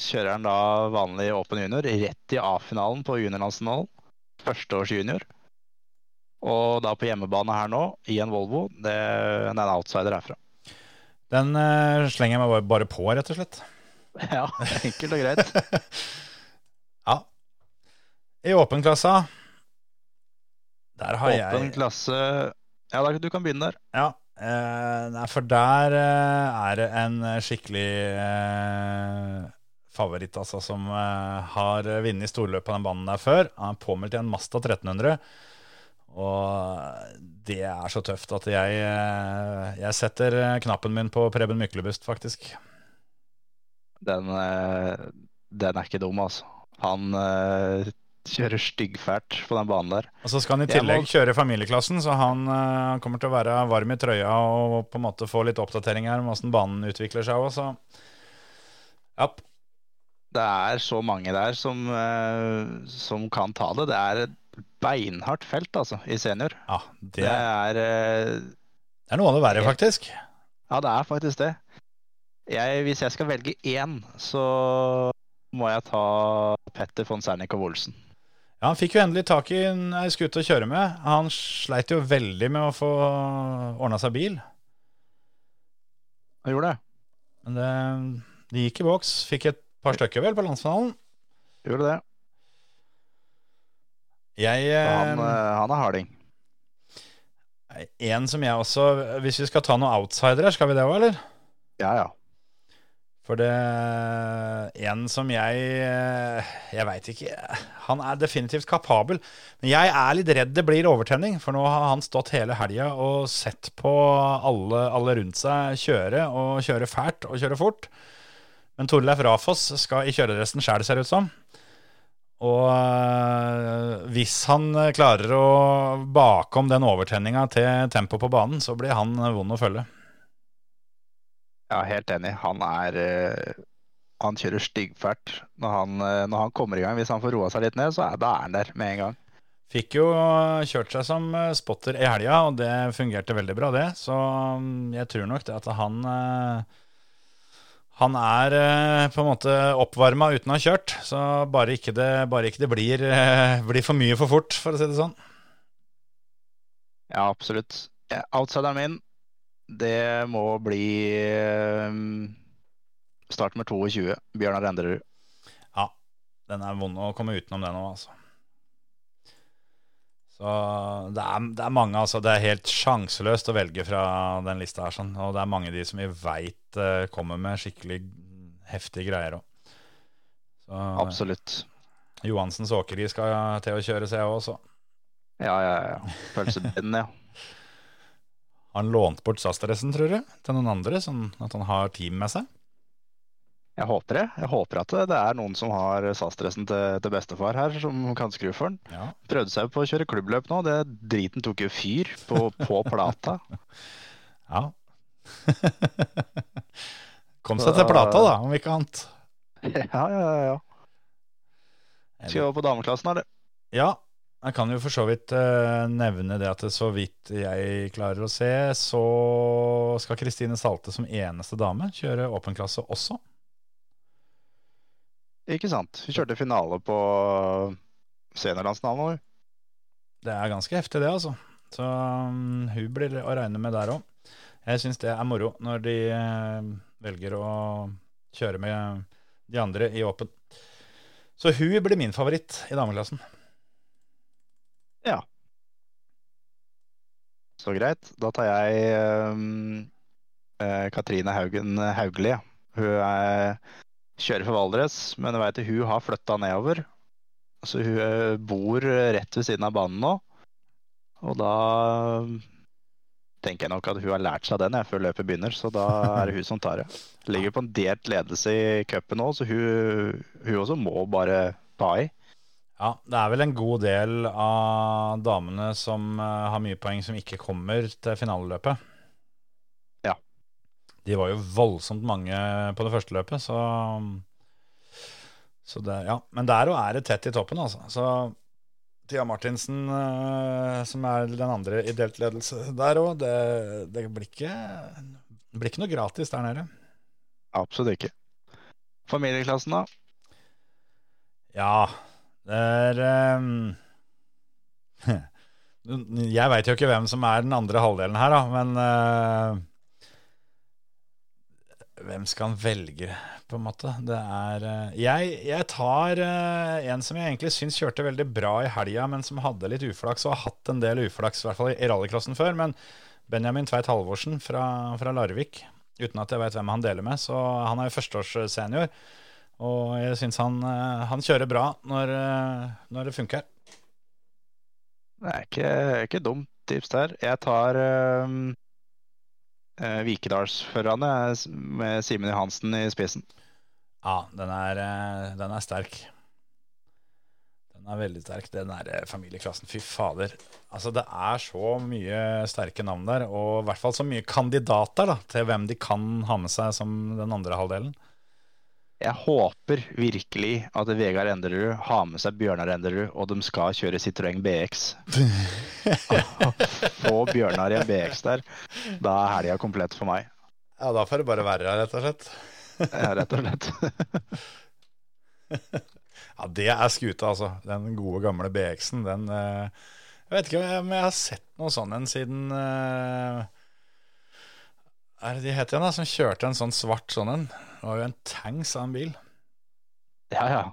kjører han da vanlig åpen junior rett i A-finalen på juniorlandsfinalen. Førsteårs junior. Og da på hjemmebane her nå, i en Volvo. Det, det er en outsider herfra. Den uh, slenger jeg meg bare, på, rett og slett. *laughs* Ja, enkelt og greit. *laughs* Ja. I åpenklassa, der har Åpen jeg klasse Ja, da, du kan begynne der. Ja, Uh, nei, for der uh, er det en skikkelig eh, favoritt, altså, som eh, har vunnet storløp på den banen der før. Han er påmeldt i en Masta 1300. Og det er så tøft at jeg, eh, jeg setter eh, knappen min på Preben Myklebust, faktisk. Den, eh, den er ikke dum, altså. Han uh, kjører styggfælt på den banen der. Og så skal han i tillegg må- kjøre familieklassen, så han uh, kommer til å være varm i trøya og på en måte få litt oppdatering her om åssen banen utvikler seg òg, så ja. Det er så mange der som, eh, som kan ta det. Det er et beinhardt felt, altså, i senior. ja det, Det er eh, det er noe av det verre, faktisk. Ja, det er faktisk det. Jeg, hvis jeg skal velge én, så må jeg ta Petter von Sernikov Olsen. Ja, Han fikk jo endelig tak i ei skute å kjøre med. Han sleit jo veldig med å få ordna seg bil. Han gjorde det. Men det, det gikk i boks. Fikk et par stykker vel på landsfinalen. Gjorde det. Jeg han, eh, eh, han er harding. En som jeg også Hvis vi skal ta noen outsidere, skal vi det òg, eller? Ja, ja. For det En som jeg Jeg veit ikke. Han er definitivt kapabel. Men jeg er litt redd det blir overtenning, for nå har han stått hele helga og sett på alle, alle rundt seg kjøre, og kjøre fælt og kjøre fort. Men Torleif Rafoss skal i kjøredressen sjæl, ser det ut som. Og øh, hvis han klarer å bake om den overtenninga til tempo på banen, så blir han vond å følge. Ja, helt enig. Han er eh, Han kjører styggfælt når, han, eh, når han kommer i gang. Hvis han får roa seg litt ned, så er, da er han der med en gang. Fikk jo kjørt seg som eh, spotter i helga, og det fungerte veldig bra, det. Så mm, jeg tror nok det at han eh, Han er eh, på en måte oppvarma uten å ha kjørt. Så bare ikke det, bare ikke det blir, eh, blir for mye for fort, for å si det sånn. Ja, absolutt. Outsideren min, det må bli um, start med 22. Bjørnar Enderud. Ja, den er vond å komme utenom den nå, altså. Så det er, det er mange, altså. Det er helt sjanseløst å velge fra den lista her, sånn. Og det er mange de som vi veit kommer med skikkelig heftige greier òg. Absolutt. Johansens åkeri skal til å kjøre, ser jeg også. Ja, ja, ja. Pølsebind, ja. Har *laughs* han lånt bort SAS-dressen, tror du, til noen andre, sånn at han har team med seg? Jeg håper det. Jeg håper at det er noen som har SAS-dressen til, til, bestefar her, som kan skru for den. Ja. Prøvde seg på å kjøre klubbløp nå. Det Driten tok jo fyr på, på *laughs* plata. ja. *laughs* Kom seg til plata, da, om ikke annet. *laughs* Ja, ja, ja. Skal over på dameklassen, eller? Ja. Jeg kan jo for så vidt uh, nevne det at det, så vidt jeg klarer å se, så skal Kristine Salte som eneste dame kjøre åpen klasse også. Ikke sant. Hun kjørte finale på seniorlandsfinalen. Det er ganske heftig, det, altså. Så um, hun blir å regne med der òg. Jeg syns det er moro når de uh, velger å kjøre med de andre i åpen. Så hun blir min favoritt i dameklassen. Ja. Så greit. Da tar jeg um, uh, Katrine Haugen Haugli. Hun er, kjører for Valdres, men jeg vet at hun har flytta nedover. Så hun uh, bor rett ved siden av banen nå. Og da tenker jeg nok at hun har lært seg den jeg, før løpet begynner, så da er det hun som tar det. *laughs* Ligger på en delt ledelse i cupen nå, så hun, hun også må bare ta i. Ja, det er vel en god del av damene som har mye poeng, som ikke kommer til finaleløpet. De var jo voldsomt mange på det første løpet, så, så det, ja. Men der òg er det tett i toppen, altså. Så Tia Martinsen, uh, som er den andre i delt ledelse der òg, det, det, blir ikke, det blir ikke noe gratis der nede. Absolutt ikke. Familieklassen, da? Ja, det er um, *laughs* Jeg veit jo ikke hvem som er den andre halvdelen her, da, men uh, Hvem skal han velge, på en måte? Det er uh, jeg, jeg, tar uh, en som jeg egentlig syns kjørte veldig bra i helga, men som hadde litt uflaks, og har hatt en del uflaks, i hvert fall i rallycrossen før. Men Benjamin Tveit Halvorsen fra, fra Larvik, uten at jeg veit hvem han deler med, så han er jo førsteårssenior. Og jeg syns han, han, kjører bra når, når det funker. Det er ikke, ikke dumt tips der. Jeg tar um, uh, Vikedalsførerne med Simen Johansen i spissen. Ja, den er, den er, sterk. Den er veldig sterk, den der familieklassen. Fy fader. Altså, det er så mye sterke navn der, og i hvert fall så mye kandidater da, til hvem de kan ha med seg som den andre halvdelen. Jeg håper virkelig at Vegard Enderud har med seg Bjørnar Enderud, og de skal kjøre Citroën BX. *laughs* Få Bjørnar i en BX der, da er helga komplett for meg. Ja, da får det bare være her, rett og slett. ja, rett og slett. *laughs* ja, det er skuta, altså. Den gode, gamle BX-en, den uh, Jeg vet ikke om jeg har sett noe sånn en siden uh, er det de het igjen, da, som kjørte en sånn svart sånn en? Det var jo en tanks av en bil. Ja, ja.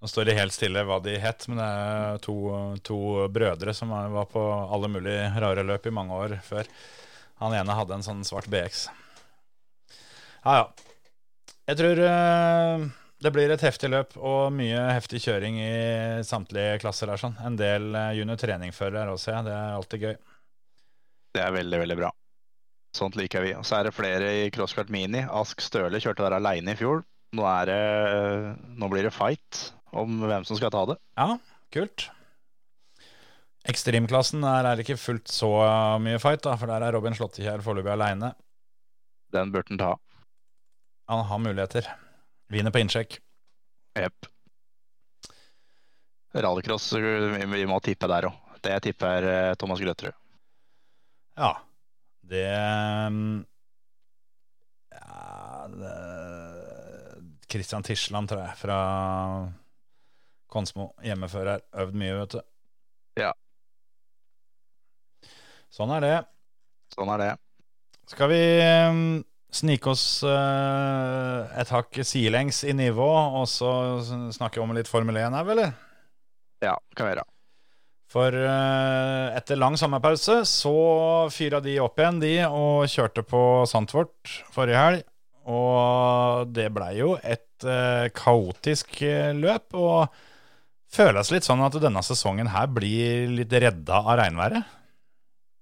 Nå står det helt stille hva de het, men det er to, to brødre som var på alle mulige rare løp i mange år før. Han ene hadde en sånn svart BX. Ja, ja. Jeg tror uh, det blir et heftig løp og mye heftig kjøring i samtlige klasser. her sånn. En del uh, junior treningførere også, ja. Det er alltid gøy. Det er veldig, veldig bra. Sånt liker vi. Og så er det flere i crosskart mini. Ask Støle kjørte der aleine i fjor. Nå, det, nå, blir det fight om hvem som skal ta det. Ja, kult. Ekstremklassen er det ikke fullt så mye fight, da, for der er Robin Slåttekjær foreløpig aleine. Den burde han ta. Han har muligheter. Vinner på innsjekk. Jepp. Rallycross, vi må tippe der òg. Det tipper er Thomas Grøterud. Ja. Det Ja det, Christian Tisland, tror jeg, fra Konsmo. Hjemmefører. Øvd mye, vet du. Ja. Sånn er det. Sånn er det. Skal vi eh, snike oss eh, et hakk sidelengs i nivå, og så snakke om litt Formel 1 her, eller? Ja, kan vi gjøre. For eh, etter lang sommerpause så fyra de opp igjen, de, og kjørte på Sandtvort forrige helg. Og det blei jo et eh, kaotisk eh, løp, og føles litt sånn at denne sesongen her blir litt redda av regnværet.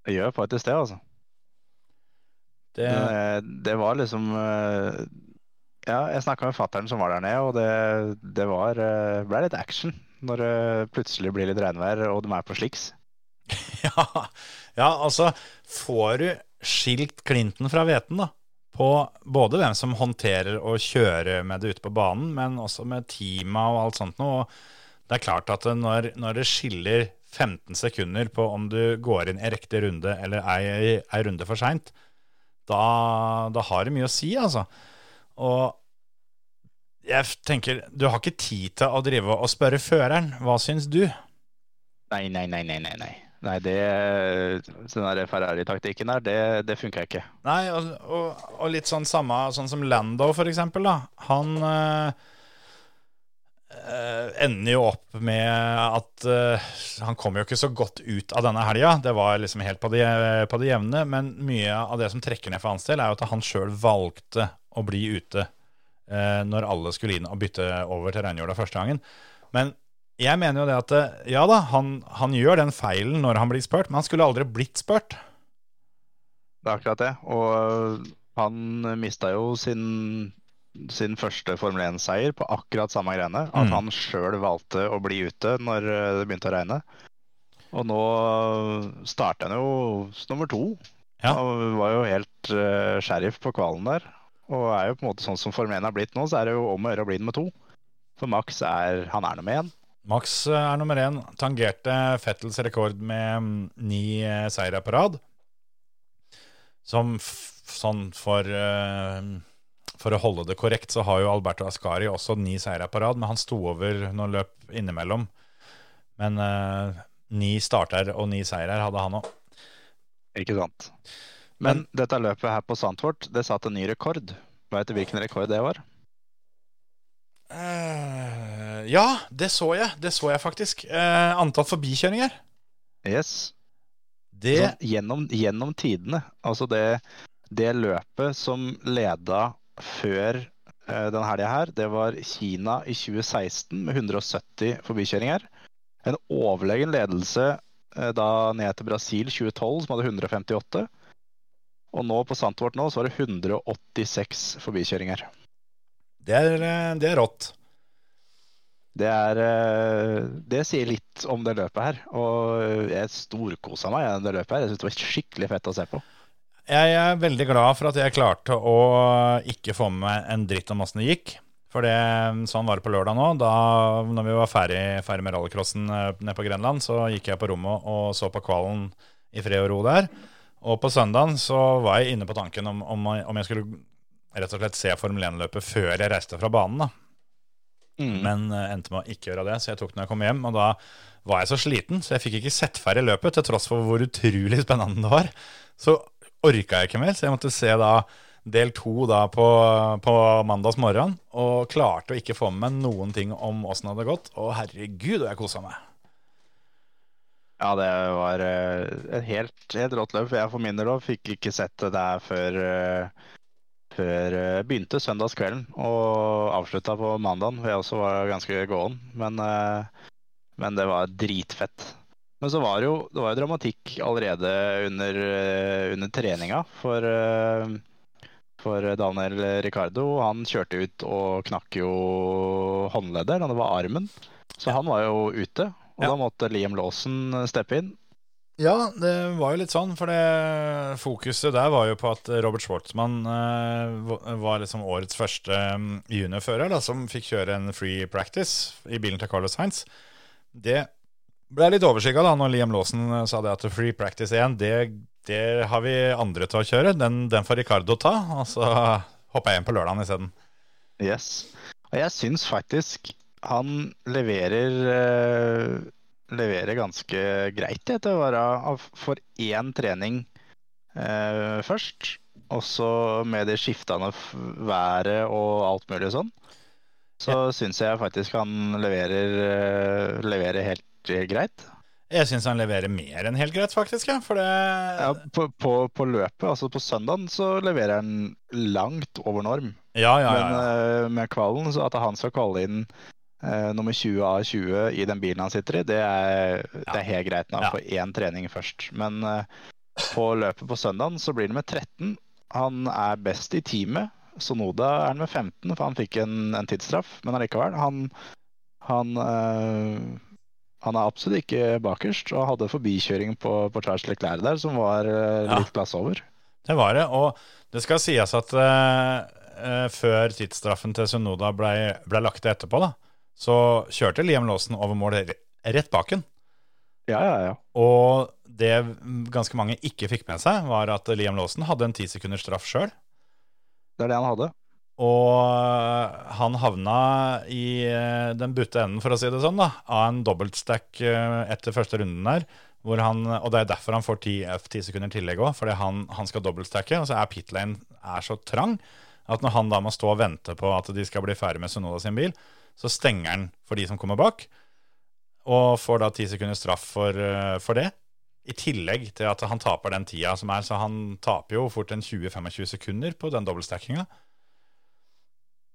Det gjør faktisk det, altså. Det, Det, var liksom Ja, jeg snakka med fattern som var der nede, og det, det var ble litt action når det plutselig blir litt regnvær og de er på sliks. *laughs* ja, ja, altså Får du skilt klinten fra hveten, da? På både hvem som håndterer og kjører med det ute på banen, men også med teama og alt sånt noe. Det er klart at når, når det skiller 15 sekunder på om du går inn i riktig runde eller ei, ei runde for seint, da, da har det mye å si, altså. Og jeg tenker, du har ikke tid til å drive og spørre føreren. Hva syns du? Nei, nei, nei, nei, nei. nei. Nei, det, den Ferrari-taktikken der, det, det funka ikke. Nei, og, og, og litt sånn samme sånn som Lando, for eksempel. Da. Han eh, ender jo opp med at øh, Han kom jo ikke så godt ut av denne helga. Det var liksom helt på det, på det jevne. Men mye av det som trekker ned for hans del, er jo at han sjøl valgte å bli ute eh, når alle skulle inn og bytte over til reinjorda første gangen. Men jeg mener jo det at eh, ja da, han, han gjør den feilen når han blir spurt, men han skulle aldri blitt spurt. Det er akkurat det. Og han mista jo sin, sin første Formel 1-seier på akkurat samme greiene. At Mm. han sjøl valgte å bli ute når eh, det begynte å regne. Og nå starter han jo nummer to. Ja. Han var jo helt uh, sheriff på kvalen der. Og er jo på en måte sånn som Formel 1 har blitt nå, så er det jo om å gjøre å bli nummer to. For Max er han er nummer én. Max eh, er nummer én. Tangerte Fettels rekord med mm, ni eh, seire på rad. Som sånn for uh, For å holde det korrekt, så har jo Alberto Ascari også ni seire på rad, men han sto over noen løp innimellom. Men uh, ni starter og ni seirer hadde han òg. Ikke sant. Men, dette løpet her på Sandfort, det satte en ny rekord. Veit du hvilken rekord det var? Uh, ja, det så jeg. Det så jeg faktisk. Uh, antall forbikjøringer. Yes. Det Sånn, gjennom, gjennom tidene. Altså det, det løpet som leda før uh, denne helga her, det var Kina i 2016 med 170 forbikjøringer. En overlegen ledelse uh, da ned til Brasil 2012, som hadde 158. Og nå på Santvort nå så var det 186 forbikjøringer. det er, eh, det er rått. Det, er, eh, det sier litt om det løpet her. Og jeg storkosa meg gjennom det løpet her. Jeg synes det var skikkelig fett å se på. Jeg er veldig glad for at jeg klarte å ikke få med meg en dritt om åssen det gikk. For det, sånn var det på lørdag nå. Da når vi var ferdig, ferdig med rallycrossen eh, nede på Grenland, så gikk jeg på rommet og så på kvalen i fred og ro der. Og på søndagen så var jeg inne på tanken om, om, om jeg skulle rett og slett se Formel 1-løpet før jeg reiste fra banen. da. Mm. Men uh, endte med å ikke gjøre det, så jeg tok den da jeg kom hjem. Og da var jeg så sliten, så jeg fikk ikke sett ferdig løpet, til tross for hvor utrolig *laughs* spennende det var. Så orka jeg ikke mer, så jeg måtte se da del to da på, på mandags morgen, og klarte å ikke få med meg noen ting om åssen det hadde gått. Og herregud, og jeg kosa meg. Ja, det var eh, et helt, helt rått løp. Jeg for min del fikk ikke sett det der før, eh, før eh, begynte søndagskvelden og avslutta på mandagen, hvor jeg også var ganske gåen. Men, men det var dritfett. Men så var det jo, det var jo dramatikk allerede under, under treninga for, for Daniel Ricardo. Han kjørte ut og knakk jo håndleddet, eller det var armen. Så han var jo ute. Og Ja. da måtte Liam Lawson steppe inn. Ja, det var jo litt sånn, for det fokuset der var jo på at Robert Schwartzmann eh, var liksom årets første um, juniorfører da, som fikk kjøre en free practice i bilen til Carlos Heinz. Det ble litt overskygga da når Liam Lawson eh, sa det at free practice 1, det, det har vi andre til å kjøre. Den, den får Ricardo ta, og så hoppa jeg inn på lørdagen isteden. Yes. Og jeg syns faktisk han leverer eh, leverer ganske greit etter å være for én trening eh, først. Og så med det skiftende været og alt mulig sånn, så syns jeg faktisk han leverer, eh, leverer helt eh, greit. Jeg syns han leverer mer enn helt greit, faktisk. Ja. For det Ja, på, på, på løpet, altså på søndagen, så leverer han langt over norm. Ja, ja, ja. Men ja. med kvalen, så at han skal kvalle inn eh, nummer 20 av 20 i den bilen han sitter i, det er, det er helt greit når han Ja. får én trening først. Men uh, på løpet på søndagen så blir det med 13. Han er best i teamet. Sonoda er han med 15, for han fikk en, en tidsstraff. Men allikevel, han, han, uh, han er absolutt ikke bakerst, og hadde forbikjøring på, på Charles Leclerc der som var Ja. litt klasse over. Det var det. Og det skal sies at før tidsstraffen til Sonoda ble, ble lagt etterpå, da, så kjørte Liam Lawson over mål rett bak ham. Ja, ja, ja. Og det ganske mange ikke fikk med seg, var at Liam Lawson hadde en ti sekunders straff sjøl. Det er det han hadde. Og eh, han havna i eh, den butte enden, for å si det sånn, da, av en dobbeltstack eh, etter første runden der. Hvor han, og det er derfor han får 10, 10 sekunder tillegg òg, fordi han, han skal dobbeltstacke. Og så er pitlane er så trang at når han da må stå og vente på at de skal bli ferdig med Sunoda sin bil, så stenger han for de som kommer bak, og får da 10 sekunder straff for, eh, for det. I tillegg til at han taper den tida som er, så han taper jo fort en 20-25 sekunder på den dobbeltstackinga.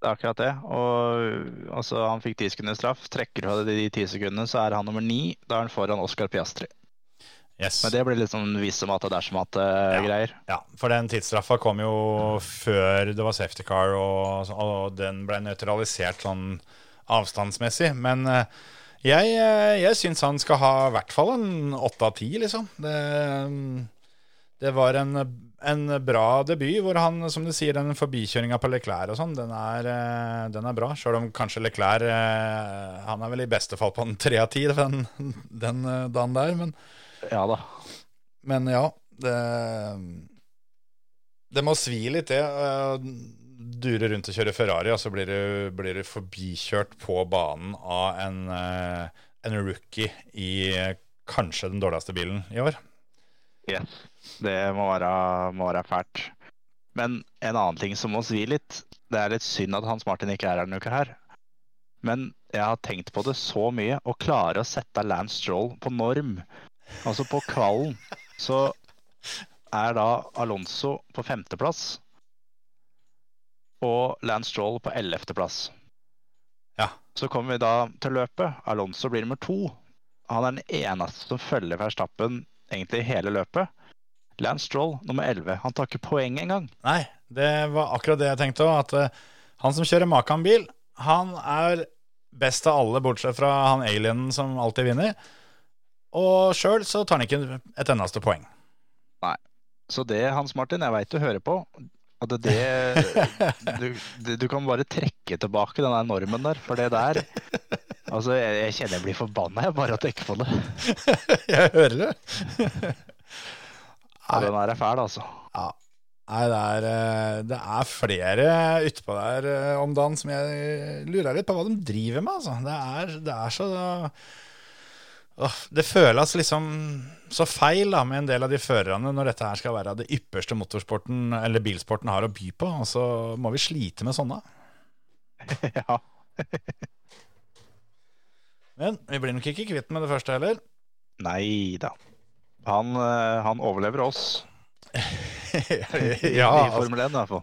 Det er akkurat det. Og altså, han fikk ti sekunder straff. Trekker du av de ti sekundene, så er han nummer ni. Da er han foran Oscar Piastri. Yes. Men det blir litt sånn vis som at det er som at Ja. greier. Ja, for den tidsstraffa kom jo før det var safety car, og, og den ble nøytralisert sånn avstandsmessig. Men eh, jeg, eh, jeg syns han skal ha i hvert fall en åtte av ti, liksom. Det, det var en, en bra debut, hvor han, som du sier, den forbikjøringa på Leclerc og sånn, den, eh, den er bra. Sjøl om kanskje Leclerc eh, Han er vel i beste fall på en tre av ti den, den eh, dagen der, men Ja da. men ja, det Det må svi litt, det. Dure rundt og kjøre Ferrari, og så blir du, blir du forbikjørt på banen av en, eh, en rookie i eh, kanskje den dårligste bilen i år. Yes. Det må være, må være fælt. Men en annen ting som må svi litt. Det er litt synd at Hans Martin ikke er her denne uka her. Men jeg har tenkt på det så mye. Å klare å sette Lance Stroll på norm, altså på kvallen, så er da Alonso på femteplass. Og Lance Stroll på 11.-plass. Ja. Så kommer vi da til løpet. Alonso blir nummer to. Han er den eneste som følger Verstappen egentlig hele løpet. Lance Stroll nummer 11. Han tar ikke poeng engang. Nei, det var akkurat det jeg tenkte òg. At eh, han som kjører Makan-bil, han er best av alle, bortsett fra han alienen som alltid vinner. Og sjøl så tar han ikke et eneste poeng. Nei. Så det, Hans Martin, jeg veit du hører på. At det, det du, du, kan bare trekke tilbake den der normen der, for det der Altså, jeg, jeg kjenner jeg blir forbanna bare av å tenke på det. *laughs* jeg hører det. Ja, den der er fæl, altså. Ja. Nei, det er, eh, det er flere utpå der eh, om dagen som jeg lurer litt på hva de driver med, altså. Det er, det er så Det føles liksom så feil da, med en del av de førerne når dette her skal være det ypperste motorsporten eller bilsporten har å by på, og så må vi slite med sånne. *laughs* Ja. Men vi blir nok ikke kvitt med det første heller. Nei da. Han, eh, han overlever oss *laughs* ja, i altså, Formel 1 i hvert fall.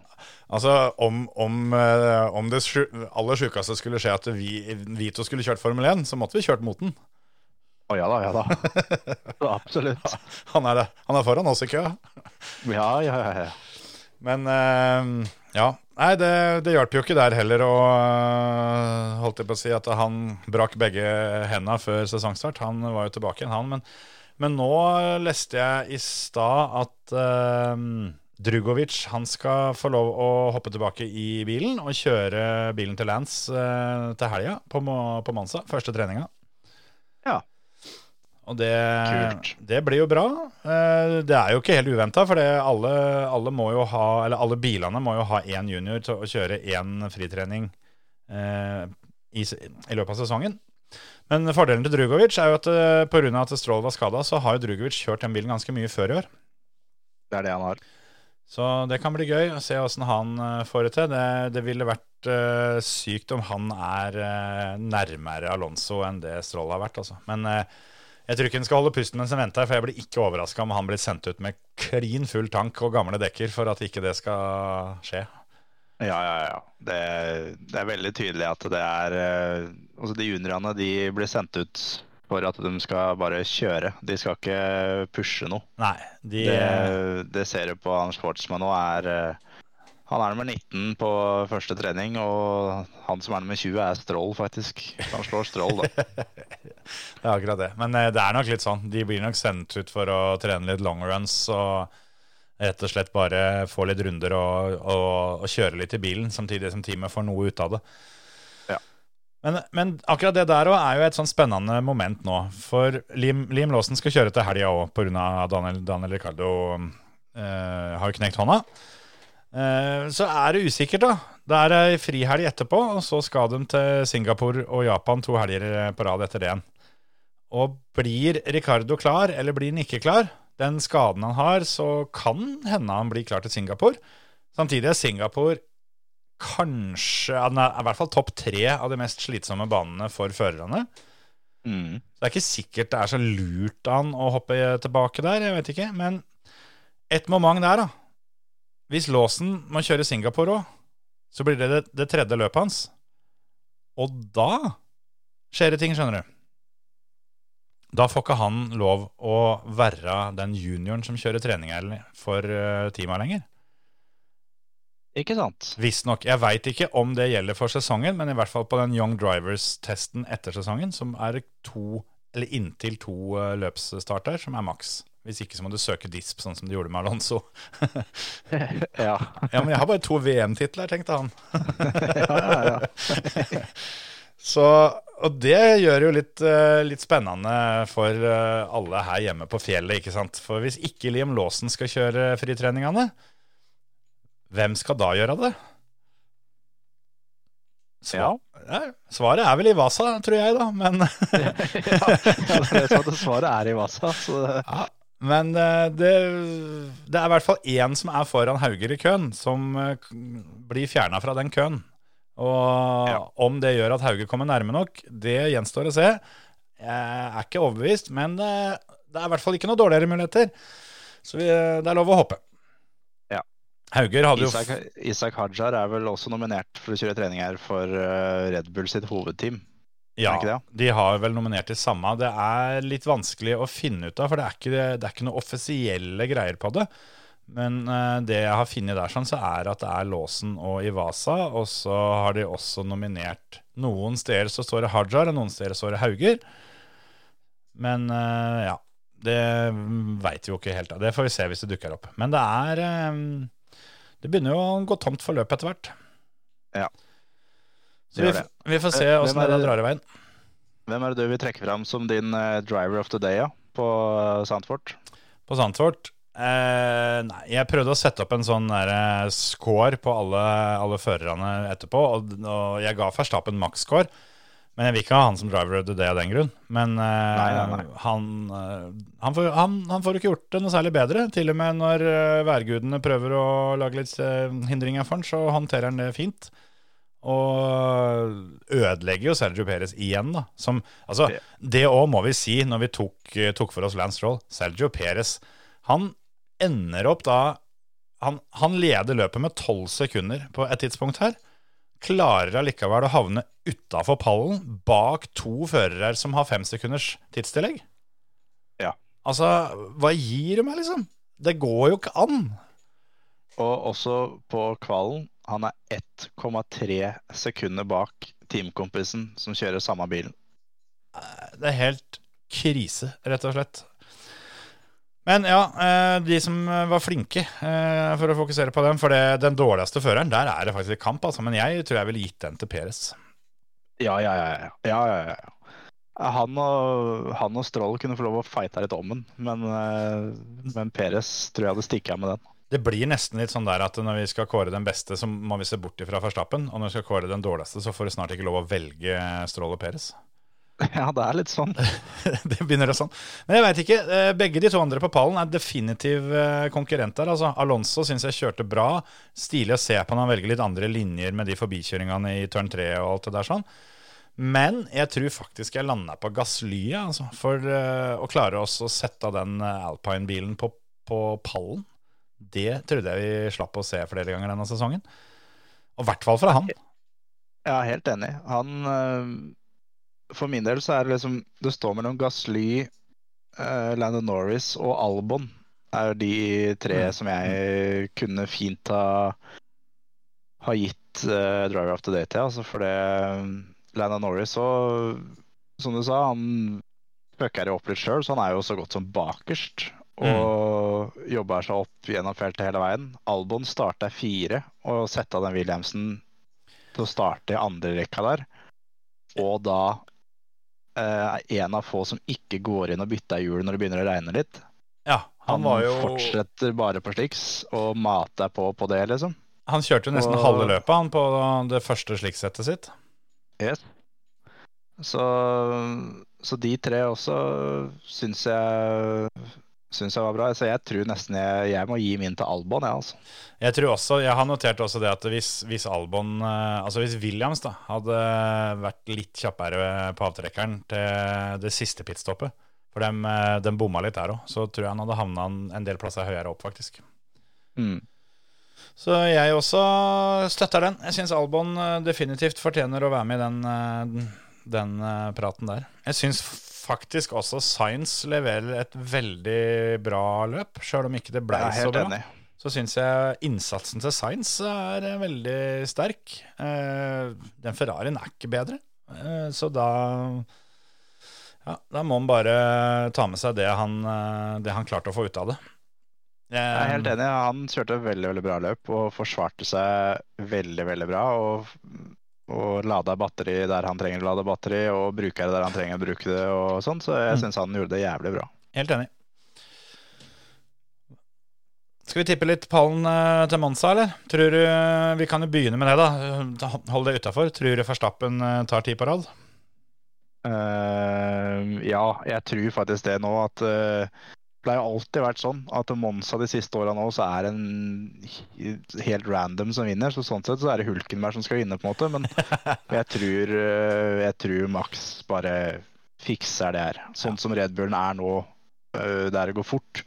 altså om, om, eh, om det sju- aller sjukeste skulle skje at vi, vi to skulle kjørt Formel 1, så måtte vi kjørt mot den. Å ja da, ja da. *laughs* Absolutt. Han er, han er foran oss i køa. Ja, ja, ja. Men uh, ja. Nei, det, det hjalp jo ikke der heller å eh, Holdt jeg på å si at han brakk begge henda før sesongstart. Han var jo tilbake igjen, han. Men, men nå leste jeg i stad at uh, Drugovic han skal få lov å hoppe tilbake i bilen og kjøre bilen til Lance uh, til helga på, på Mansa. Første treninga. Og det, det blir jo bra. Eh, Det er jo ikke helt uventa, for alle, alle, må jo ha, eller alle bilene må jo ha én junior til å kjøre én fritrening eh, i, i løpet av sesongen. Men fordelen til Drugovic er jo at pga. på grunn av at Stroll var skada, så har jo Drugovic kjørt den bilen ganske mye før i år. Det er det han har. Så det kan bli gøy å se åssen han eh, får det til. Det, det ville vært uh, sykt om han er uh, nærmere Alonso enn det Stroll har vært, altså. Men eh, jeg tror ikke han skal holde pusten mens han venter, for jeg blir ikke overraska om han blir sendt ut med klin full tank og gamle dekker for at ikke det skal skje. Ja, ja, ja. Det, det er veldig tydelig at det er eh, Altså, de juniorene de blir sendt ut for at de skal bare kjøre. De skal ikke pushe noe. Nei, de Det, det ser du på han Sportsman nå, er eh, Han er nummer 19 på første trening, og han som er nummer 20, er Stroll, faktisk. Han slår Stroll, da. *laughs* Det er akkurat det. Men eh, det er nok litt sånn. De blir nok sendt ut for å trene litt long runs og rett og slett bare få litt runder og, og, og kjøre litt i bilen, samtidig som teamet får noe ut av det. Ja. Men, men akkurat det der er jo et sånn spennende moment nå. For Liam, Liam Lawson skal kjøre til helga òg, pga. Daniel, Daniel Ricardo eh, har knekt hånda. Eh, så er det usikkert, da. Det er ei frihelg etterpå, og så skal de til Singapore og Japan to helger på rad etter det igjen. Og blir Ricardo klar, eller blir han ikke klar? Den skaden han har, så kan hende han blir klar til Singapore. Samtidig er Singapore kanskje er i hvert fall topp tre av de mest slitsomme banene for førerne. Mm. Så det er ikke sikkert det er så lurt han å hoppe tilbake der, jeg vet ikke. Men et moment der, da. Hvis Lawson må kjøre Singapore òg, så blir det, det det tredje løpet hans. Og da skjer det ting, skjønner du. Da får ikke han lov å være den junioren som kjører treninger for uh, teama lenger. Ikke sant? Visstnok. Jeg veit ikke om det gjelder for sesongen, men i hvert fall på den Young Drivers-testen etter sesongen, som er to, eller inntil to løpsstarter, løpsstart der, som er maks. Hvis ikke så må du søke DISP, sånn som du gjorde med Alonso. *laughs* Ja. ja, men jeg har bare to VM-titler, tenkte han. *laughs* ja, ja, ja. *laughs* Så, og det gjør jo litt, eh, litt spennende for eh, alle her hjemme på fjellet, ikke sant. For hvis ikke Liam Lawson skal kjøre fritreningene, hvem skal da gjøre det? Så, ja, svaret er vel i Vasa, tror jeg, da. Men, ja. Det er sånn at svaret er i Vasa. Så ja, men eh, det, det er i hvert fall én som er foran Hauger i køen, som eh, blir fjerna fra den køen. Og Ja. om det gjør at Hauge kommer nærme nok, det gjenstår å se. Jeg er ikke overbevist, men det, det er i hvert fall ikke noe dårligere muligheter. Så vi, det er lov å håpe. Ja. Hauger hadde jo Isak, Isak Hajar er vel også nominert for å kjøre trening her for eh, Red Bull sitt hovedteam. Ja, de har vel nominert til samme. Det er litt vanskelig å finne ut av, for det er ikke, det er ikke noe offisielle greier på det. Men eh, det jeg har funnet der, sånn, så er at det er Låsen og Ivasa. Og så har de også nominert Noen steder så står det Hajar, og noen steder står det Hauger. Men eh, ja, det veit vi jo ikke helt. Det får vi se hvis det dukker opp. Men det er eh, Det begynner jo å gå tomt for løp etter hvert. Ja. Så vi, vi får se Hvem åssen det det- drar i veien. Hvem er det du vil trekke fram som din eh, driver of the day ja, på uh, Sandfort? På Sandfort eh, Nei, jeg prøvde å sette opp en sånn der, eh, score på alle, alle førerne etterpå, og, og jeg ga Verstappen maks-score. Men jeg vil ikke ha han som driver of the day av den grunn. Men eh, Nei, nei, nei. Han, eh, han, får, han, han får ikke gjort det noe særlig bedre. Til og med når eh, værgudene prøver å lage litt eh, hindringer for han, så håndterer han det fint. Og ødelegger jo Sergio Perez igjen, da. Som, altså, det òg må vi si når vi tok, eh, tok for oss Lance Stroll. Sergio Perez han ender opp da Han, han leder løpet med tolv sekunder på et tidspunkt her. Klarer allikevel å havne utafor pallen bak to førere som har fem sekunders tidstillegg. Ja. Altså, hva gir du meg, liksom? Det går jo ikke an. Og også på kvalen, han er 1,3 sekunder bak teamkompisen som kjører samme bilen. Det er helt krise, rett og slett. Men ja, eh, de som var flinke, eh, for å fokusere på dem For det, den dårligste føreren, der er det faktisk kamp, altså. Men jeg tror jeg ville gitt den til Peres. Ja, ja, ja. ja. ja, ja. Han og, han og Stroll kunne få lov å fighte litt om den, men, eh, men Peres tror jeg hadde stukket av med den. Det blir nesten litt sånn der at når vi skal kåre den beste, så må vi se bort ifra Verstappen. Og når vi skal kåre den dårligste, så får du snart ikke lov å velge Stråle Peres. *laughs* Ja, det er litt sånn. *laughs* det begynner å sånn. Men jeg veit ikke. eh, Begge de to andre på pallen er definitiv eh, konkurrenter. Altså, Alonso syns jeg kjørte bra. Stilig å se på når han velger litt andre linjer med de forbikjøringene i turn 3 og alt det der sånn. Men jeg tror faktisk jeg landa på gasslyet, altså. For eh, å klare oss å sette den Alpine-bilen på, på pallen, det trodde jeg vi slapp å se flere ganger denne sesongen. Og i hvert fall fra han. Jeg er helt enig. Han øh, For min del så er det liksom Det står mellom Gasly, uh, Landon Norris og Albon. Er de tre Mm. som jeg kunne fint ha ha gitt uh, driver of the day til. Altså for det Landon Norris og Som du sa, han spøker jo opp litt sjøl, så han er jo så godt som bakerst. Og jobber seg opp gjennom feltet hele veien. Albon starta fire og sette den Williamsen til å starte i andre rekka der. Og da eh, er en av få som ikke går inn og bytter hjul når det begynner å regne litt. Ja, han Han, var jo fortsetter bare på sliks og mater på på det, liksom. Han kjørte jo nesten Og- halve løpet han på det første slikksettet sitt. Yes. Så, så de tre også syns jeg Syns jeg var bra. Så jeg tror nesten jeg, jeg må gi min til Albon, jeg, altså. Jeg tror også, jeg har notert også det at hvis, hvis Albon eh, Altså hvis Williams da hadde vært litt kjappere på avtrekkeren til det siste pitstoppet For dem, eh, dem bomma litt der òg. Så tror jeg han hadde havna en, del plasser høyere opp, faktisk. Mm. Så jeg også støtter den. Jeg syns Albon eh, definitivt fortjener å være med i den, den praten der. Jeg syns faktisk også Science leverer et veldig bra løp, sjøl om ikke det ble så bra. enig. Så syns jeg innsatsen til Science er veldig sterk. Eh, den Ferrarien er ikke bedre, eh, så da ja, da må han bare ta med seg det han, eh, det han klarte å få ut av det. Jeg er helt enig. Han kjørte veldig veldig bra løp og forsvarte seg veldig veldig bra. Og, og lada batteri der han trenger å lade batteri, og bruker det der han trenger å bruke det. og sånn, Så jeg Mm. syns han gjorde det jævlig bra. Helt enig. Skal vi tippe litt pallen eh, til Monza, eller? Tror du, Vi kan jo begynne med det, da. Hold det utafor. Tror du Verstappen eh, tar ti på rad? Uh, ja, jeg tror faktisk det nå. At eh, jo alltid vært sånn at Monza de siste åra nå så er en helt random som vinner. Så sånn sett så er det Hulkenberg som skal vinne, på en måte. Men *laughs* jeg tror, eh, jeg tror Max bare fikser det her. Sånn som Red Bullen er nå, eh, der det går fort.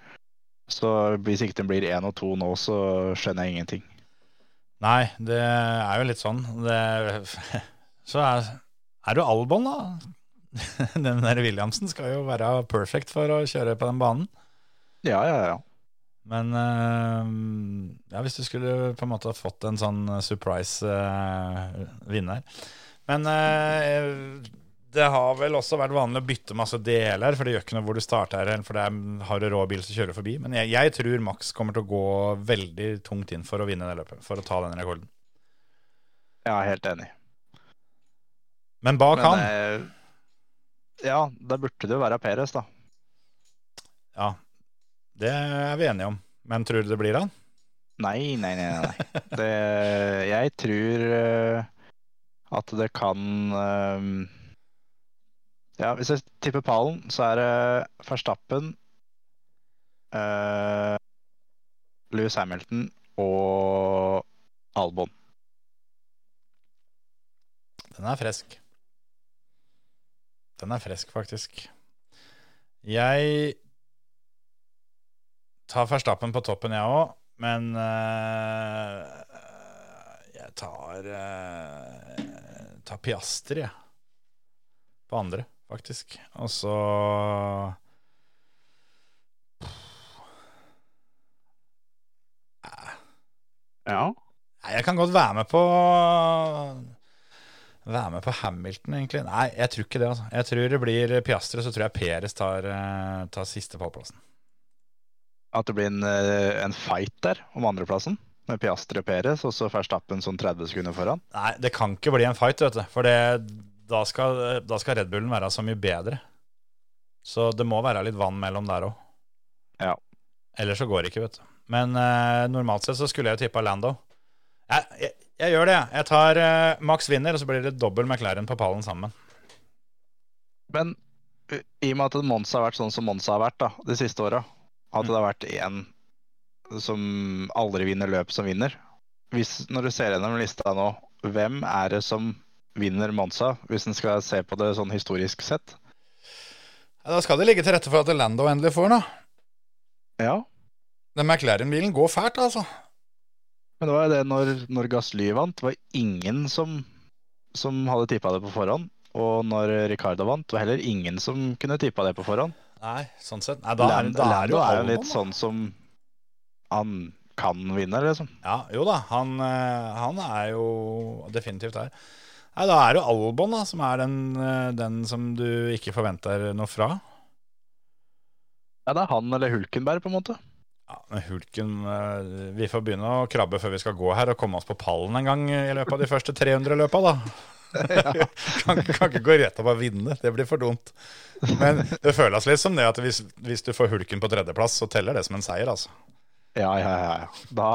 Så hvis ikke den blir én og to nå, så skjønner jeg ingenting. Nei, det er jo litt sånn. Det, *laughs* så er, er du Albon, da. *laughs* Den der Williamsen skal jo være perfect for å kjøre på den banen. Ja, ja, ja. Men eh, ja, hvis du skulle på en måte fått en sånn surprise eh, vinner Men eh, det har vel også vært vanlig å bytte masse deler, for det gjør ikke noe hvor du starter, for det er, har du rå bil som kjører forbi. Men jeg, jeg tror Max kommer til å gå veldig tungt inn for å vinne det løpet, for å ta den rekorden. Jeg er helt enig. Men bak Men, han eh, ja, da burde det jo være Peres, da. Ja, det er vi enige om. Men tror du det blir han? Nei, nei, nei. nei. Det, jeg tror eh, at det kan eh, Ja, hvis jeg tipper pallen, så er det Verstappen, uh, Louis Hamilton og Albon. Den er frisk. Den er frisk, faktisk. Jeg tar Verstappen på toppen, jeg òg, men uh, jeg tar uh, tar Piastri, jeg. På andre, faktisk. Og så Ja. Jeg kan godt være med på Være med på Hamilton, egentlig. Nei, jeg tror ikke det. altså. Jeg tror det blir Piastre, så tror jeg Peres tar, eh, tar siste pallplassen. At det blir en, eh, en fight der om andreplassen, med Piastre Peres og så Verstappen sånn 30 sekunder foran. Nei, det kan ikke bli en fight, vet du. For det, da, skal, da skal Red Bullen være så mye bedre. Så det må være litt vann mellom der òg. Ja. Ellers så går det ikke, vet du. Men eh, normalt sett så skulle jeg jo tippa Lando. Jeg, jeg, jeg gjør det, jeg. Jeg tar eh, Max vinner, og så blir det dobbel McLaren på pallen sammen. Men uh, i og med at Monza har vært sånn som Monza har vært da, de siste åra, at det har vært én som aldri vinner løp som vinner Hvis, Når du ser gjennom lista nå, hvem er det som vinner Monza, hvis en skal se på det sånn historisk sett? Da skal det ligge til rette for at Lando endelig får den, da. Ja, Den McLaren-bilen går fælt, altså. men det var jo det når, når Gasly vant, var ingen som, som hadde tippa det på forhånd. Og når Ricardo vant, var heller ingen som kunne tippa det på forhånd. Nei, sånn sett. Nei, da, er, da er det Lando jo er jo Albon, litt sånn som han kan vinne, liksom. Ja, jo da. Han, eh, han er jo definitivt der. Nei, da er det jo Albon da, som er den, eh, den som du ikke forventer noe fra. Ja, det er han eller Hulkenberg, på en måte. Ja, men Hulken eh, Vi får begynne å krabbe før vi skal gå her og komme oss på pallen en gang i løpet av de første 300 løpa, da. *laughs* kan, kan ikke gå rett og vinne. Det blir for dumt. Men det føles litt som det at hvis, hvis du får Hulken på tredjeplass, så teller det som en seier, altså. Ja, ja, ja. Da,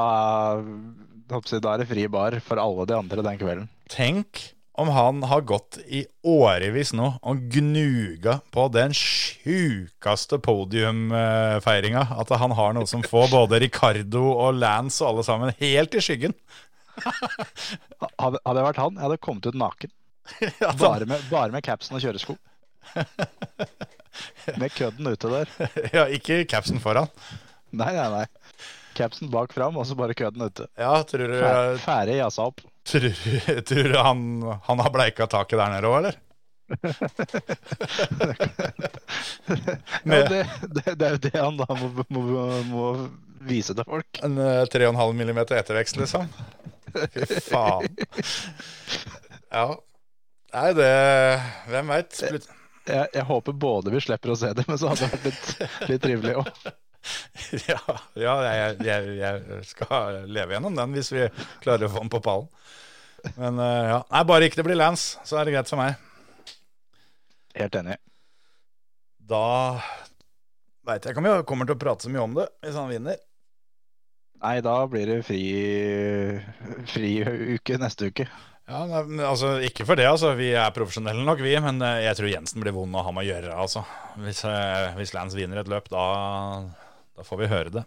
da er det fri bar for alle de andre den kvelden. Tenk om han har gått i årevis nå og gnuga på den sjukeste podiumfeiringa. At han har noe som får både Ricardo og Lance og alle sammen helt i skyggen. *laughs* Hadde, hadde jeg vært han, jeg hadde kommet ut naken. *laughs* Ja, Bare med, bare med capsen og kjøresko. *laughs* Med kødden ute der. ja, ikke capsen foran. Nei, nei, nei. Capsen bak fram, og så bare kødden ute. Ja, tror du, Fæ- Ferdig jazza opp. tror, tror du han, han har bleika taket der nede òg, eller? Ja, det, det, det er jo det han da må, må, må vise til folk. En eh, 3,5 millimeter ettervekst, liksom? Fy faen. Ja. Nei, det Hvem veit? Jeg, jeg håper både vi slipper å se det, men så hadde det vært litt, litt trivelig òg. *laughs* Ja, ja jeg, jeg, jeg skal leve gjennom den hvis vi klarer å få den på pallen. Men eh, ja. Nei, bare ikke det blir Lance, så er det greit for meg. Helt enig. Da veit jeg ikke om vi kommer til å prate så mye om det hvis han vinner. Nei, da blir det fri, fri uke neste uke. Ja, nei, altså, Ikke for det, altså. Vi er profesjonelle nok, vi. Men eh, jeg tror Jensen blir vond å ha med å gjøre. altså. Hvis, eh, hvis Lance vinner et løp, da, da får vi høre det.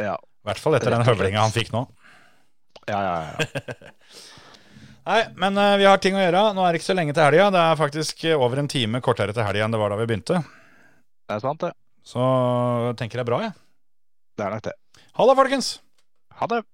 Ja, I hvert fall etter den høvlinga han fikk nå. ja, ja. ja. *laughs* Nei, men eh, vi har ting å gjøre. Nå er det ikke så lenge til helga. Det er faktisk over en time kortere til helga enn det var da vi begynte. Det er sant, det. Så tenker jeg bra, jeg. Det er nok det. Ha det, folkens! Ha det.